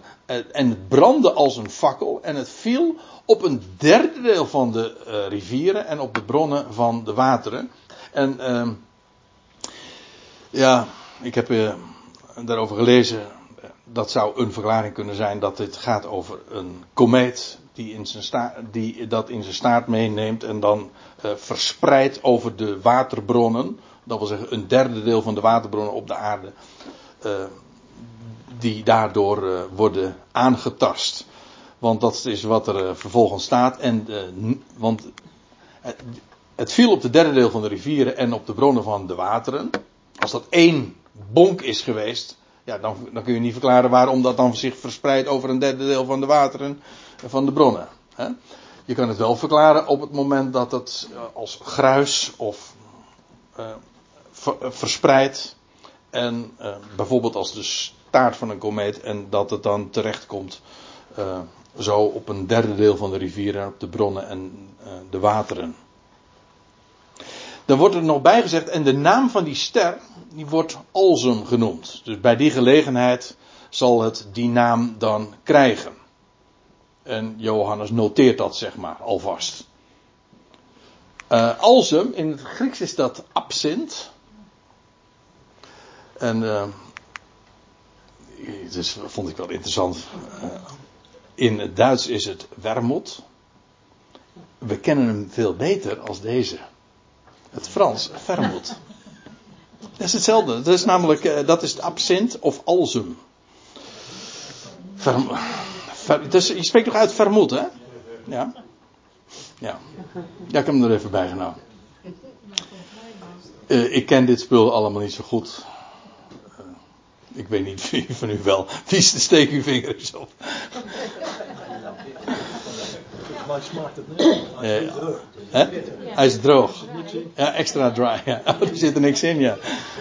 en het brandde als een fakkel. En het viel op een derde deel van de rivieren en op de bronnen van de wateren. En uh, ja, ik heb daarover gelezen. Dat zou een verklaring kunnen zijn dat dit gaat over een komeet die, in zijn die dat in zijn staart meeneemt en dan uh, verspreidt over de waterbronnen. Dat wil zeggen een derde deel van de waterbronnen op de aarde. Uh, die daardoor worden aangetast. Want dat is wat er vervolgens staat. En, want het viel op de derde deel van de rivieren en op de bronnen van de wateren. Als dat één bonk is geweest, ja, dan, dan kun je niet verklaren waarom dat dan zich verspreidt over een derde deel van de wateren van de bronnen. Hè? Je kan het wel verklaren op het moment dat het eh, als gruis of uh, verspreidt. En bijvoorbeeld als de staart van een komeet en dat het dan terechtkomt uh, zo op een derde deel van de rivieren, op de bronnen en de wateren. Dan wordt er nog bijgezegd, en de naam van die ster, die wordt Olzum genoemd. Dus bij die gelegenheid zal het die naam dan krijgen. En Johannes noteert dat, zeg maar, alvast. Uh, Alzum, in het Grieks is dat absint. En uh, dus vond ik wel interessant. Uh, in het Duits is het wermut. We kennen hem veel beter als deze. Het Frans, vermut. Dat is hetzelfde. Dat is namelijk, uh, dat is het absint of. Verm, ver, dus je spreekt toch uit vermoed, hè? Ja. Ja. Ja, ik heb hem er even bij genomen. Uh, ik ken dit spul allemaal niet zo goed. Uh, ik weet niet wie van u wel. Wie steek uw vinger eens op? Maar smaakt het niet. Hij is droog. hè? Hij is droog. Ja, extra dry. Ja. Oh, er zit er niks in, ja.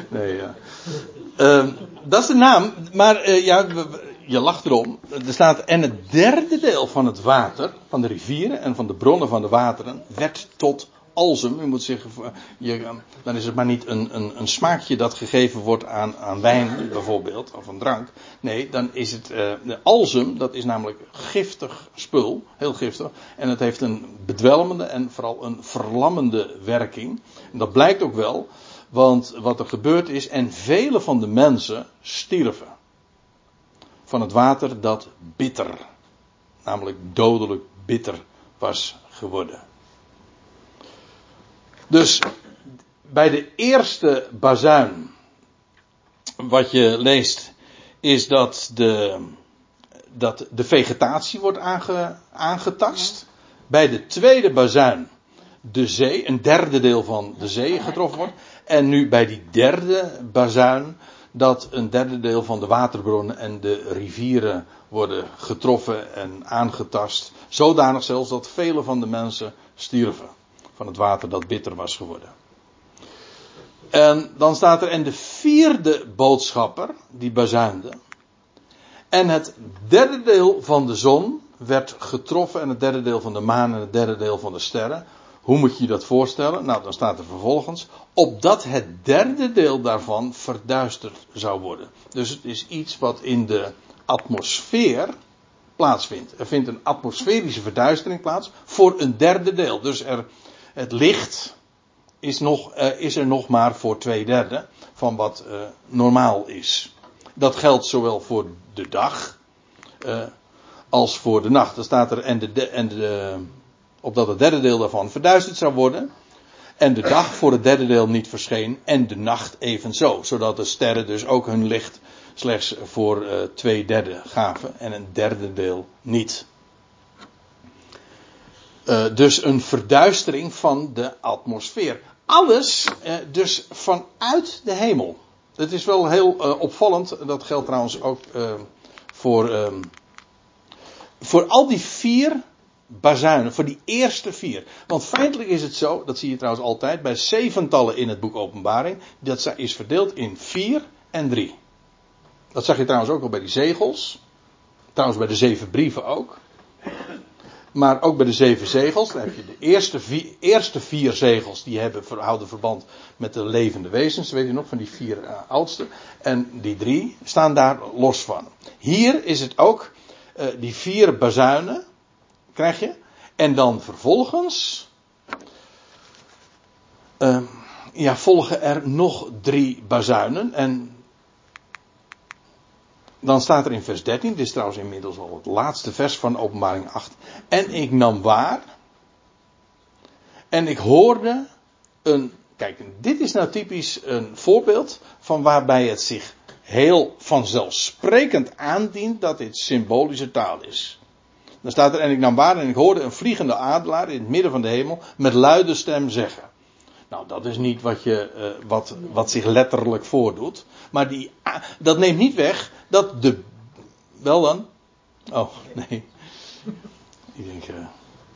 Nee, ja. Uh, dat is de naam. Maar uh, ja, je lacht erom. Er staat, en het derde deel van het water, van de rivieren en van de bronnen van de wateren, werd tot alsem. U moet zeggen, je, dan is het maar niet een, een, een, smaakje dat gegeven wordt aan, aan wijn, bijvoorbeeld, of een drank. Nee, dan is het, uh, alsem, dat is namelijk giftig spul, heel giftig. En het heeft een bedwelmende en vooral een verlammende werking. En dat blijkt ook wel, want wat er gebeurd is, en vele van de mensen stierven van het water dat bitter, namelijk dodelijk bitter was geworden. Dus bij de eerste bazuin, wat je leest, is dat de, dat de vegetatie wordt aange, aangetast. Bij de tweede bazuin de zee, een derde deel van de zee getroffen wordt. En nu bij die derde bazuin dat een derde deel van de waterbronnen en de rivieren worden getroffen en aangetast. Zodanig zelfs dat vele van de mensen stierven van het water dat bitter was geworden. En dan staat er, en de vierde boodschapper, die bazuinde. En het derde deel van de zon werd getroffen en het derde deel van de maan en het derde deel van de sterren. Hoe moet je je dat voorstellen? Nou, dan staat er vervolgens, opdat het derde deel daarvan verduisterd zou worden. Dus het is iets wat in de atmosfeer plaatsvindt. Er vindt een atmosferische verduistering plaats voor een derde deel. Dus er, het licht is, nog, uh, is er nog maar voor twee derde van wat uh, normaal is. Dat geldt zowel voor de dag uh, als voor de nacht. Dan staat er en de, en de opdat het derde deel daarvan verduisterd zou worden. En de dag voor het derde deel niet verscheen. En de nacht evenzo. Zodat de sterren dus ook hun licht slechts voor twee derde gaven. En een derde deel niet. Uh, dus een verduistering van de atmosfeer. Alles uh, dus vanuit de hemel. Het is wel heel opvallend. Dat geldt trouwens ook voor, voor al die vier bazuinen, voor die eerste vier. Want feitelijk is het zo, dat zie je trouwens altijd bij zeventallen in het boek Openbaring, dat is verdeeld in vier en drie. Dat zag je trouwens ook al bij die zegels. Trouwens bij de zeven brieven ook. Maar ook bij de zeven zegels, dan heb je de eerste vier, eerste vier zegels, die hebben, houden verband met de levende wezens, weet je nog, van die vier uh, oudste. En die drie staan daar los van. Hier is het ook, uh, die vier bazuinen, krijg je. En dan vervolgens. Uh, ja, volgen er nog drie bazuinen. En. Dan staat er in vers 13, dit is trouwens inmiddels al het laatste vers van Openbaring 8. En ik nam waar. En ik hoorde een. Kijk, dit is nou typisch een voorbeeld van waarbij het zich heel vanzelfsprekend aandient dat dit symbolische taal is. Dan staat er, en ik nam waar en ik hoorde een vliegende adelaar in het midden van de hemel met luide stem zeggen. Nou, dat is niet wat, je, uh, wat, wat zich letterlijk voordoet. Maar die, dat neemt niet weg dat de. Wel dan? Oh, nee. Ik denk, uh,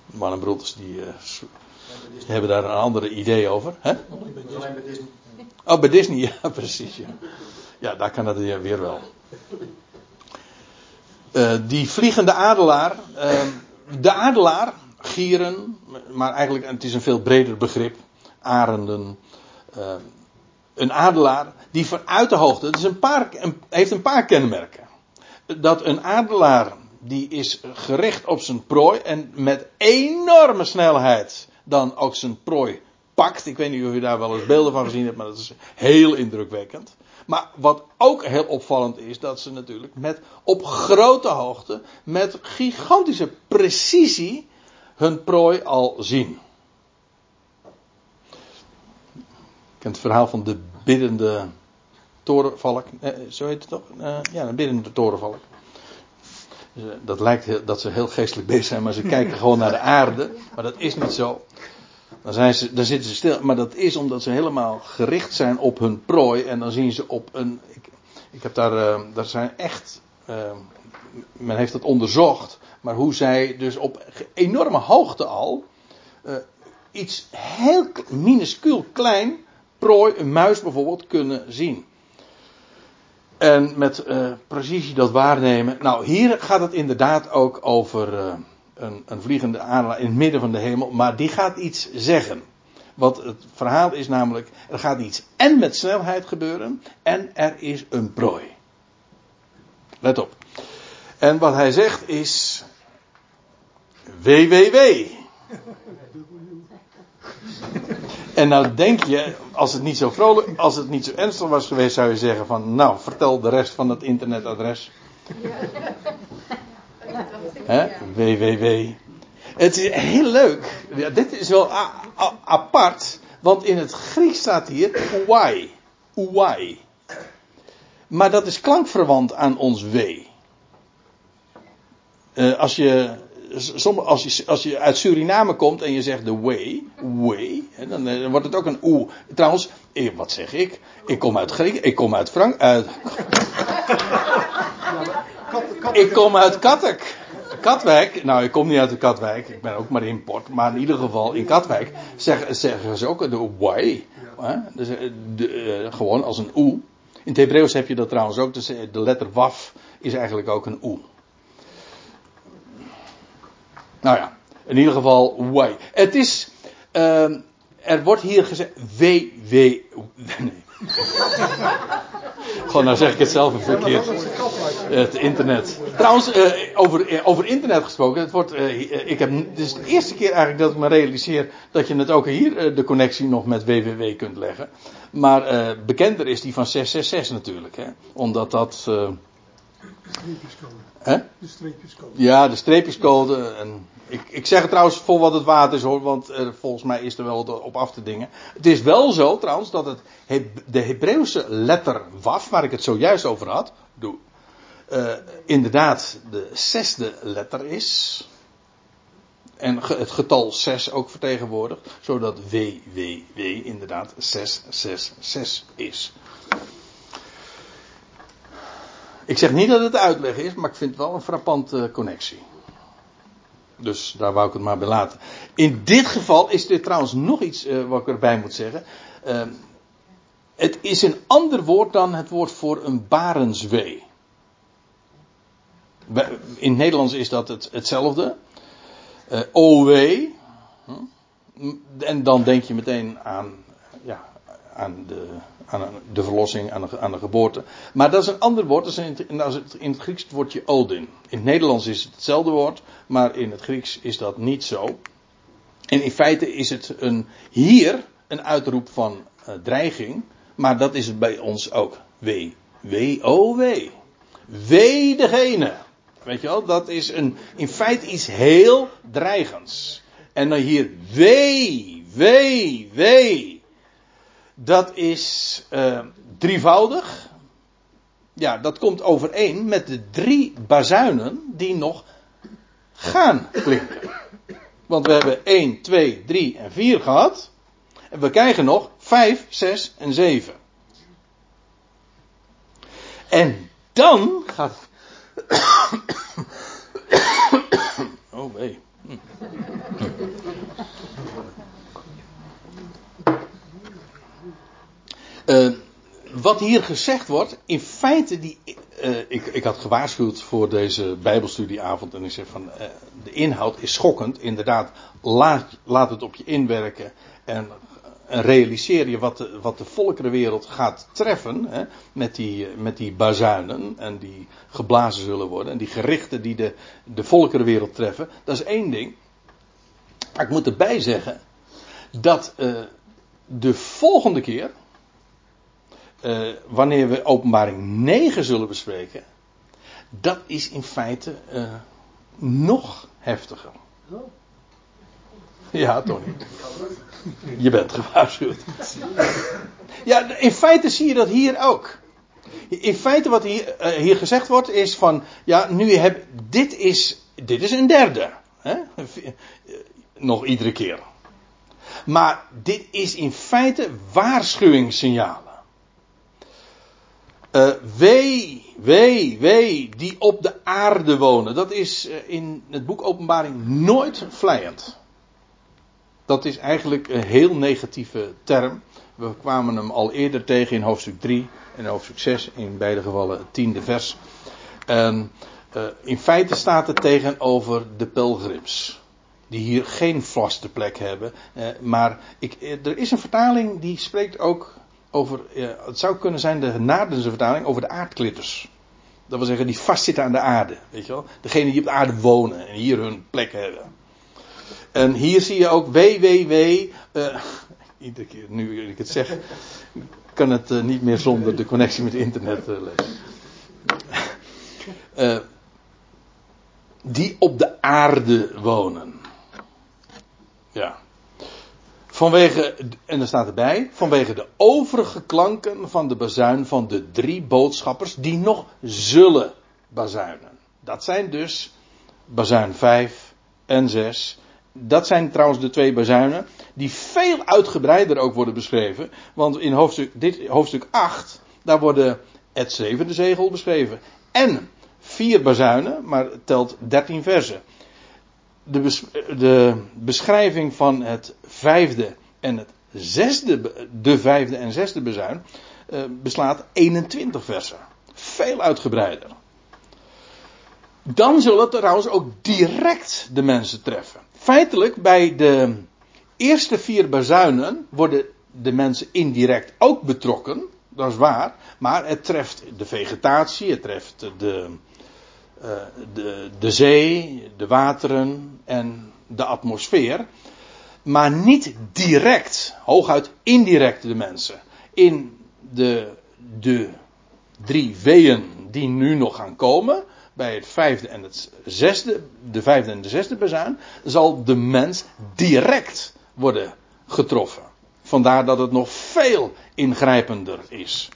man en broeders die hebben daar een andere idee over. Hè? Oh, bij Disney, ja, precies. Ja, daar kan het weer wel. Uh, die vliegende adelaar. De adelaar, gieren, maar eigenlijk het is een veel breder begrip. Arenden. Uh, een adelaar die vanuit de hoogte. Het is een paar, heeft een paar kenmerken. Dat een adelaar die is gericht op zijn prooi en met enorme snelheid dan ook zijn prooi pakt. Ik weet niet of u daar wel eens beelden van gezien hebt, maar dat is heel indrukwekkend. Maar wat ook heel opvallend is, dat ze natuurlijk met op grote hoogte, met gigantische precisie, hun prooi al zien. Je kent het verhaal van de biddende torenvalk. Eh, zo heet het toch? Eh, ja, een biddende torenvalk. Dus, eh, dat lijkt heel, dat ze heel geestelijk bezig zijn, maar ze kijken gewoon naar de aarde. Maar dat is niet zo. Dan, zijn ze, dan zitten ze stil. Maar dat is omdat ze helemaal gericht zijn op hun prooi. En dan zien ze op een. Ik, ik heb daar. Uh, daar zijn echt. Uh, men heeft dat onderzocht. Maar hoe zij dus op enorme hoogte al. Uh, iets heel minuscuul klein. Prooi, een muis bijvoorbeeld, kunnen zien. En met uh, precisie dat waarnemen. Nou, hier gaat het inderdaad ook over uh, een, een, vliegende aanlaag in het midden van de hemel. Maar die gaat iets zeggen. Want het verhaal is namelijk: er gaat iets en met snelheid gebeuren. En er is een prooi. Let op. En wat hij zegt is: WWW. En nou denk je, als het niet zo vrolijk, als het niet zo ernstig was geweest, zou je zeggen van, nou, vertel de rest van het internetadres. Hè? www. Het is heel leuk. Ja, dit is wel apart, want in het Grieks staat hier uai. Uai. Maar dat is klankverwant aan ons w. Uh, als je als je, als je uit Suriname komt en je zegt de way, way, dan, dan wordt het ook een oe. Trouwens, eh, wat zeg ik? Ik kom uit Griek, ik kom uit Frank, ik kom uit Kattek. Katwijk, nou ik kom niet uit de Katwijk, ik ben ook maar import, maar in ieder geval in Katwijk zeggen, zeggen ze ook de way. Dus, eh, de, gewoon als een oe. In het Hebreeuws heb je dat trouwens ook, de letter waf is eigenlijk ook een oe. Nou ja, in ieder geval way. Het is, uh, er wordt hier gezegd WW. Nee. Gewoon, nou zeg ik het zelf even verkeerd. Het internet. Trouwens, uh, over, uh, over internet gesproken. Het wordt, uh, ik heb, het is de eerste keer eigenlijk dat ik me realiseer dat je het ook hier de connectie nog met www kunt leggen. Maar bekender is die van 666 natuurlijk. Hè? Omdat dat Streepjescode. Hè? De streepjescode. Ja, de streepjescode. En ik, ik zeg het trouwens voor wat het waard is hoor, want er, volgens mij is er wel op af te dingen. Het is wel zo trouwens dat het, de Hebreeuwse letter waf, waar ik het zojuist over had, doe, uh, inderdaad de zesde letter is. En het getal 6 ook vertegenwoordigt, zodat WWW inderdaad 666 is. Ik zeg niet dat het uitleg is, maar ik vind het wel een frappante connectie. Dus daar wou ik het maar bij laten. In dit geval is dit trouwens nog iets uh, wat ik erbij moet zeggen. Uh, het is een ander woord dan het woord voor een barenswee. In het Nederlands is dat het, hetzelfde. Uh, OW. En dan denk je meteen aan, ja, aan de aan de verlossing, aan de, aan de geboorte. Maar dat is een ander woord. Dat is in, het, in het Grieks het woordje Odin. In het Nederlands is het hetzelfde woord, maar in het Grieks is dat niet zo. En in feite is het een, hier een uitroep van uh, dreiging, maar dat is het bij ons ook. Wee, wee, oh wee. Wee degene. Weet je wel, dat is een, in feite iets heel dreigends. En dan hier wee, wee, wee dat is uh, drievoudig. Ja, dat komt overeen met de drie bazuinen die nog gaan klinken. Want we hebben 1, 2, 3 en 4 gehad. En we krijgen nog 5, 6 en 7. En dan gaat. oh wee. Hm. Uh, wat hier gezegd wordt, in feite, die, uh, ik, ik had gewaarschuwd voor deze Bijbelstudieavond en ik zeg van, uh, de inhoud is schokkend. Inderdaad, laat, laat het op je inwerken en, en realiseer je wat de, wat de volkerenwereld gaat treffen hè, met, die, met die bazuinen en die geblazen zullen worden en die gerichten die de, de volkerenwereld treffen. Dat is één ding. Maar ik moet erbij zeggen dat de volgende keer, eh, wanneer we openbaring 9 zullen bespreken, dat is in feite eh, nog heftiger. Ja, Tony. Je bent gewaarschuwd. Ja, in feite zie je dat hier ook. In feite wat hier, eh, hier gezegd wordt is van, ja, nu heb, dit is, dit is een derde. Hè? Nog iedere keer. Maar dit is in feite waarschuwingssignalen. Uh, wee, wee, wee, die op de aarde wonen. Dat is uh, in het boek Openbaring nooit vlijend. Dat is eigenlijk een heel negatieve term. We kwamen hem al eerder tegen in hoofdstuk 3 en hoofdstuk 6, in beide gevallen het tiende vers. En uh, in feite staat het tegenover de pelgrims. Die hier geen vaste plek hebben. Maar ik, er is een vertaling die spreekt ook over. Het zou kunnen zijn de Naardense vertaling over de aardklitters. Dat wil zeggen die vastzitten aan de aarde. Weet je wel? Degenen die op de aarde wonen en hier hun plek hebben. En hier zie je ook WWW. Uh, iedere keer nu ik het zeg, kan het uh, niet meer zonder de connectie met internet uh, lezen. Uh, die op de aarde wonen. Ja. Vanwege, en er staat erbij, vanwege de overige klanken van de bazuin van de drie boodschappers die nog zullen bazuinen. Dat zijn dus bazuin 5 en 6 dat zijn trouwens de twee bazuinen, die veel uitgebreider ook worden beschreven. Want in hoofdstuk, dit, hoofdstuk 8, daar worden het zevende zegel beschreven. En vier bazuinen, maar telt 13 versen. De, de beschrijving van het vijfde en het zesde, de vijfde en zesde bazuin, uh, beslaat 21 versen. Veel uitgebreider. Dan zullen het trouwens ook direct de mensen treffen feitelijk bij de eerste vier bazuinen worden de mensen indirect ook betrokken. Dat is waar. Maar het treft de vegetatie, het treft de, uh, de, de zee, de wateren en de atmosfeer. Maar niet direct, hooguit indirect de mensen. In de, de drie weeën die nu nog gaan komen bij het vijfde en het zesde, de vijfde en de zesde bezuin, zal de mens direct worden getroffen. Vandaar dat het nog veel ingrijpender is.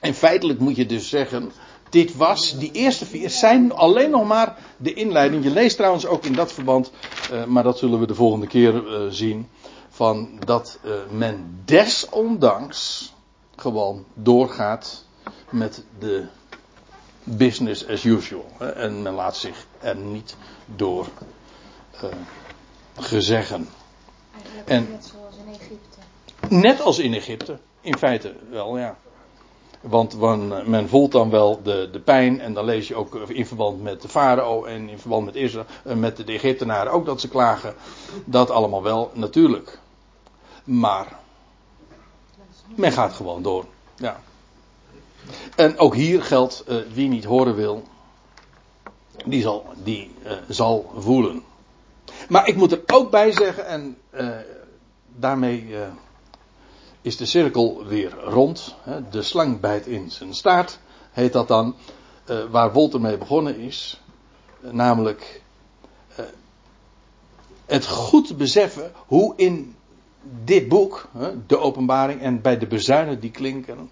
En feitelijk moet je dus zeggen, dit was, die eerste vier zijn alleen nog maar de inleiding. Je leest trouwens ook in dat verband, uh, maar dat zullen we de volgende keer uh, zien, van dat uh, men desondanks gewoon doorgaat met de business as usual. En men laat zich er niet door gezeggen. En, net zoals in Egypte. Net als in Egypte, in feite wel, ja. Want men voelt dan wel de, de pijn en dan lees je ook in verband met de farao en in verband met Israël, eh, met de Egyptenaren ook dat ze klagen. Dat allemaal wel, natuurlijk. Maar men gaat gewoon door. Ja. En ook hier geldt, uh, wie niet horen wil, die zal, die, uh, zal voelen. Maar ik moet er ook bij zeggen, en daarmee is de cirkel weer rond. De slang bijt in zijn staart, heet dat dan. waar Wolter mee begonnen is. namelijk het goed beseffen hoe in dit boek, de openbaring en bij de bezuinen die klinken,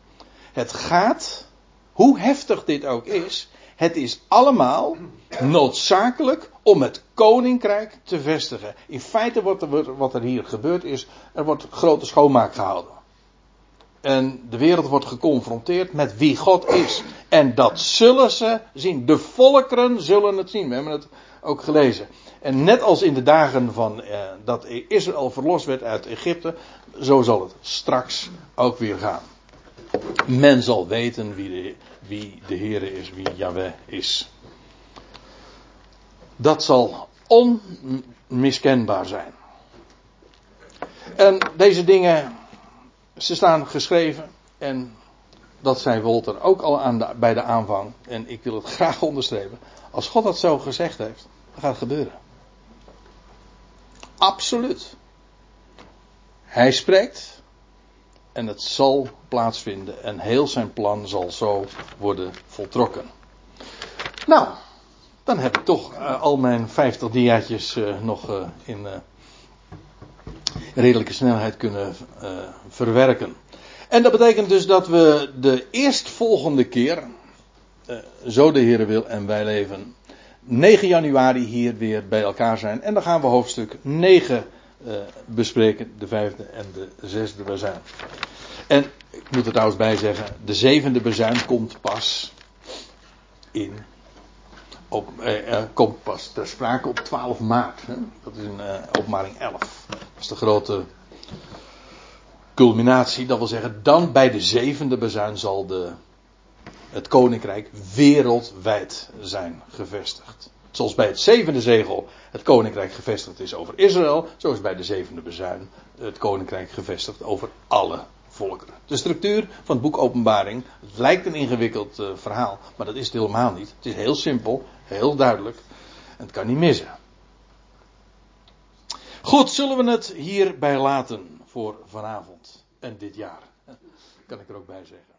het gaat, hoe heftig dit ook is, het is allemaal noodzakelijk om het koninkrijk te vestigen. In feite wordt wat er hier gebeurd is, er wordt grote schoonmaak gehouden. En de wereld wordt geconfronteerd met wie God is. En dat zullen ze zien. De volkeren zullen het zien. We hebben het ook gelezen. En net als in de dagen van eh, dat Israël verlost werd uit Egypte, zo zal het straks ook weer gaan. Men zal weten wie de, wie de Heer is, wie Yahweh is. Dat zal onmiskenbaar zijn. En deze dingen, ze staan geschreven en dat zei Wolter ook al aan bij de aanvang. En ik wil het graag onderstrepen. Als God dat zo gezegd heeft, dan gaat het gebeuren. Absoluut. Hij spreekt en het zal plaatsvinden en heel zijn plan zal zo worden voltrokken. Nou, dan heb ik toch uh, al mijn 50 diaatjes uh, nog uh, in redelijke snelheid kunnen verwerken. En dat betekent dus dat we de eerstvolgende keer, zo de Heer wil en wij leven, 9 januari hier weer bij elkaar zijn. En dan gaan we hoofdstuk 9 bespreken, de vijfde en de zesde bezuin. En ik moet er trouwens bij zeggen, de zevende bezuin komt pas in op, eh, komt pas ter sprake op 12 maart. Hè? Dat is in eh, openbaring 11. Dat is de grote culminatie. Dat wil zeggen, dan bij de zevende bezuin zal de, het koninkrijk wereldwijd zijn gevestigd. Zoals bij het zevende zegel het koninkrijk gevestigd is over Israël, zo is bij de zevende bezuin het koninkrijk gevestigd over alle De structuur van het boek Openbaring, lijkt een ingewikkeld uh, verhaal, maar dat is het helemaal niet. Het is heel simpel, heel duidelijk en het kan niet missen. Goed, zullen we het hierbij laten voor vanavond en dit jaar? Kan ik er ook bij zeggen.